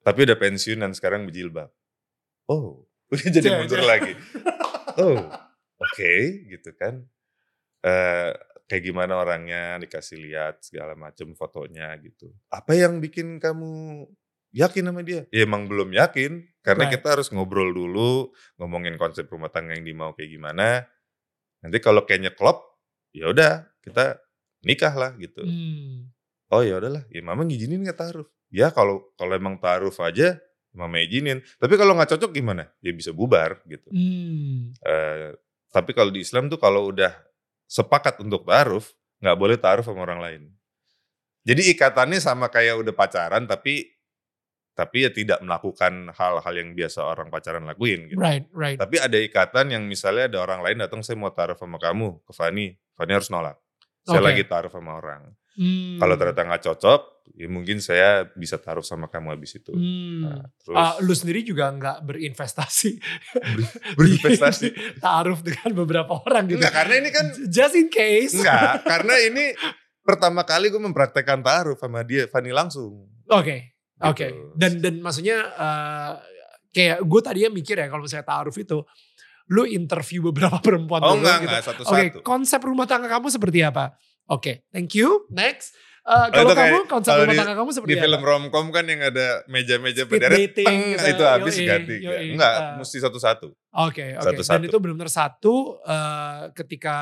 tapi udah pensiun dan sekarang berjilbab oh udah jadi Cek, mundur cek. lagi oh oke gitu kan eh kayak gimana orangnya dikasih lihat segala macam fotonya gitu. Apa yang bikin kamu yakin sama dia? Ya emang belum yakin karena Right. kita harus ngobrol dulu ngomongin konsep rumah tangga yang dimau kayak gimana. Nanti kalau kayaknya klop ya udah kita nikah lah gitu. Hmm. oh ya udahlah ya mama ngizinin nggak taruh ya kalau kalau emang taruh aja mama izinin. Tapi kalau nggak cocok gimana? Ya bisa bubar gitu. Hmm. Eh, tapi kalau di Islam tuh kalau udah sepakat untuk taruh nggak boleh taruh sama orang lain jadi ikatannya sama kayak udah pacaran tapi tapi ya tidak melakukan hal-hal yang biasa orang pacaran lakuin gitu. Right, right. Tapi ada ikatan yang misalnya ada orang lain datang saya mau taruh sama kamu ke Fani, Fani harus nolak. Saya Oke. lagi taruh sama orang. Hmm. Kalau ternyata nggak cocok, ya mungkin saya bisa taruh sama kamu habis itu. Hmm. Nah, terus Ah, lu sendiri juga nggak berinvestasi berinvestasi. taruh dengan beberapa orang gitu. Enggak, karena ini kan just in case. enggak, karena ini pertama kali gue mempraktekkan taruh sama dia Fani langsung. Oke. Gitu. Oke. Dan dan maksudnya eh, kayak gue tadinya mikir ya kalau misalnya taaruf itu lu interview beberapa perempuan Oh dulu enggak, gitu. enggak Oke, satu-satu. konsep rumah tangga kamu seperti apa? Oke, thank you. Next. Eh, Oh, kalau kamu konsep kalau rumah tangga kamu seperti Di film apa? romcom kan yang ada meja-meja berderet, teng, gitu, itu habis ganti. yoi. Enggak, Ah. mesti satu-satu. Oke, oke. Dan Satu-satu. itu benar-benar satu eh, ketika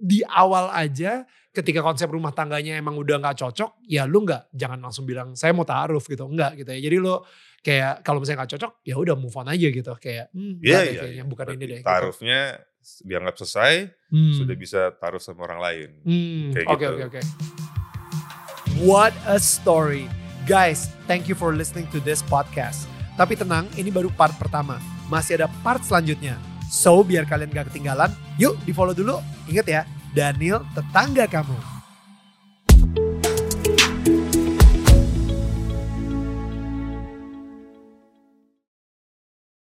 di awal aja ketika konsep rumah tangganya emang udah nggak cocok, ya lu nggak jangan langsung bilang saya mau taaruf gitu, enggak gitu ya. Jadi lu kayak kalau misalnya nggak cocok, ya udah move on aja gitu. Kayak hmm, Iya, deh iya. kayaknya iya. bukan ini deh. gitu. Taruhnya dianggap selesai, Hmm. sudah bisa taruh sama orang lain. Hmm, Kayak Oke gitu. oke oke. What a story. Guys, thank you for listening to this podcast. Tapi tenang, ini baru part pertama. Masih ada part selanjutnya. So, biar kalian gak ketinggalan, yuk di follow dulu. Ingat ya, Daniel tetangga kamu.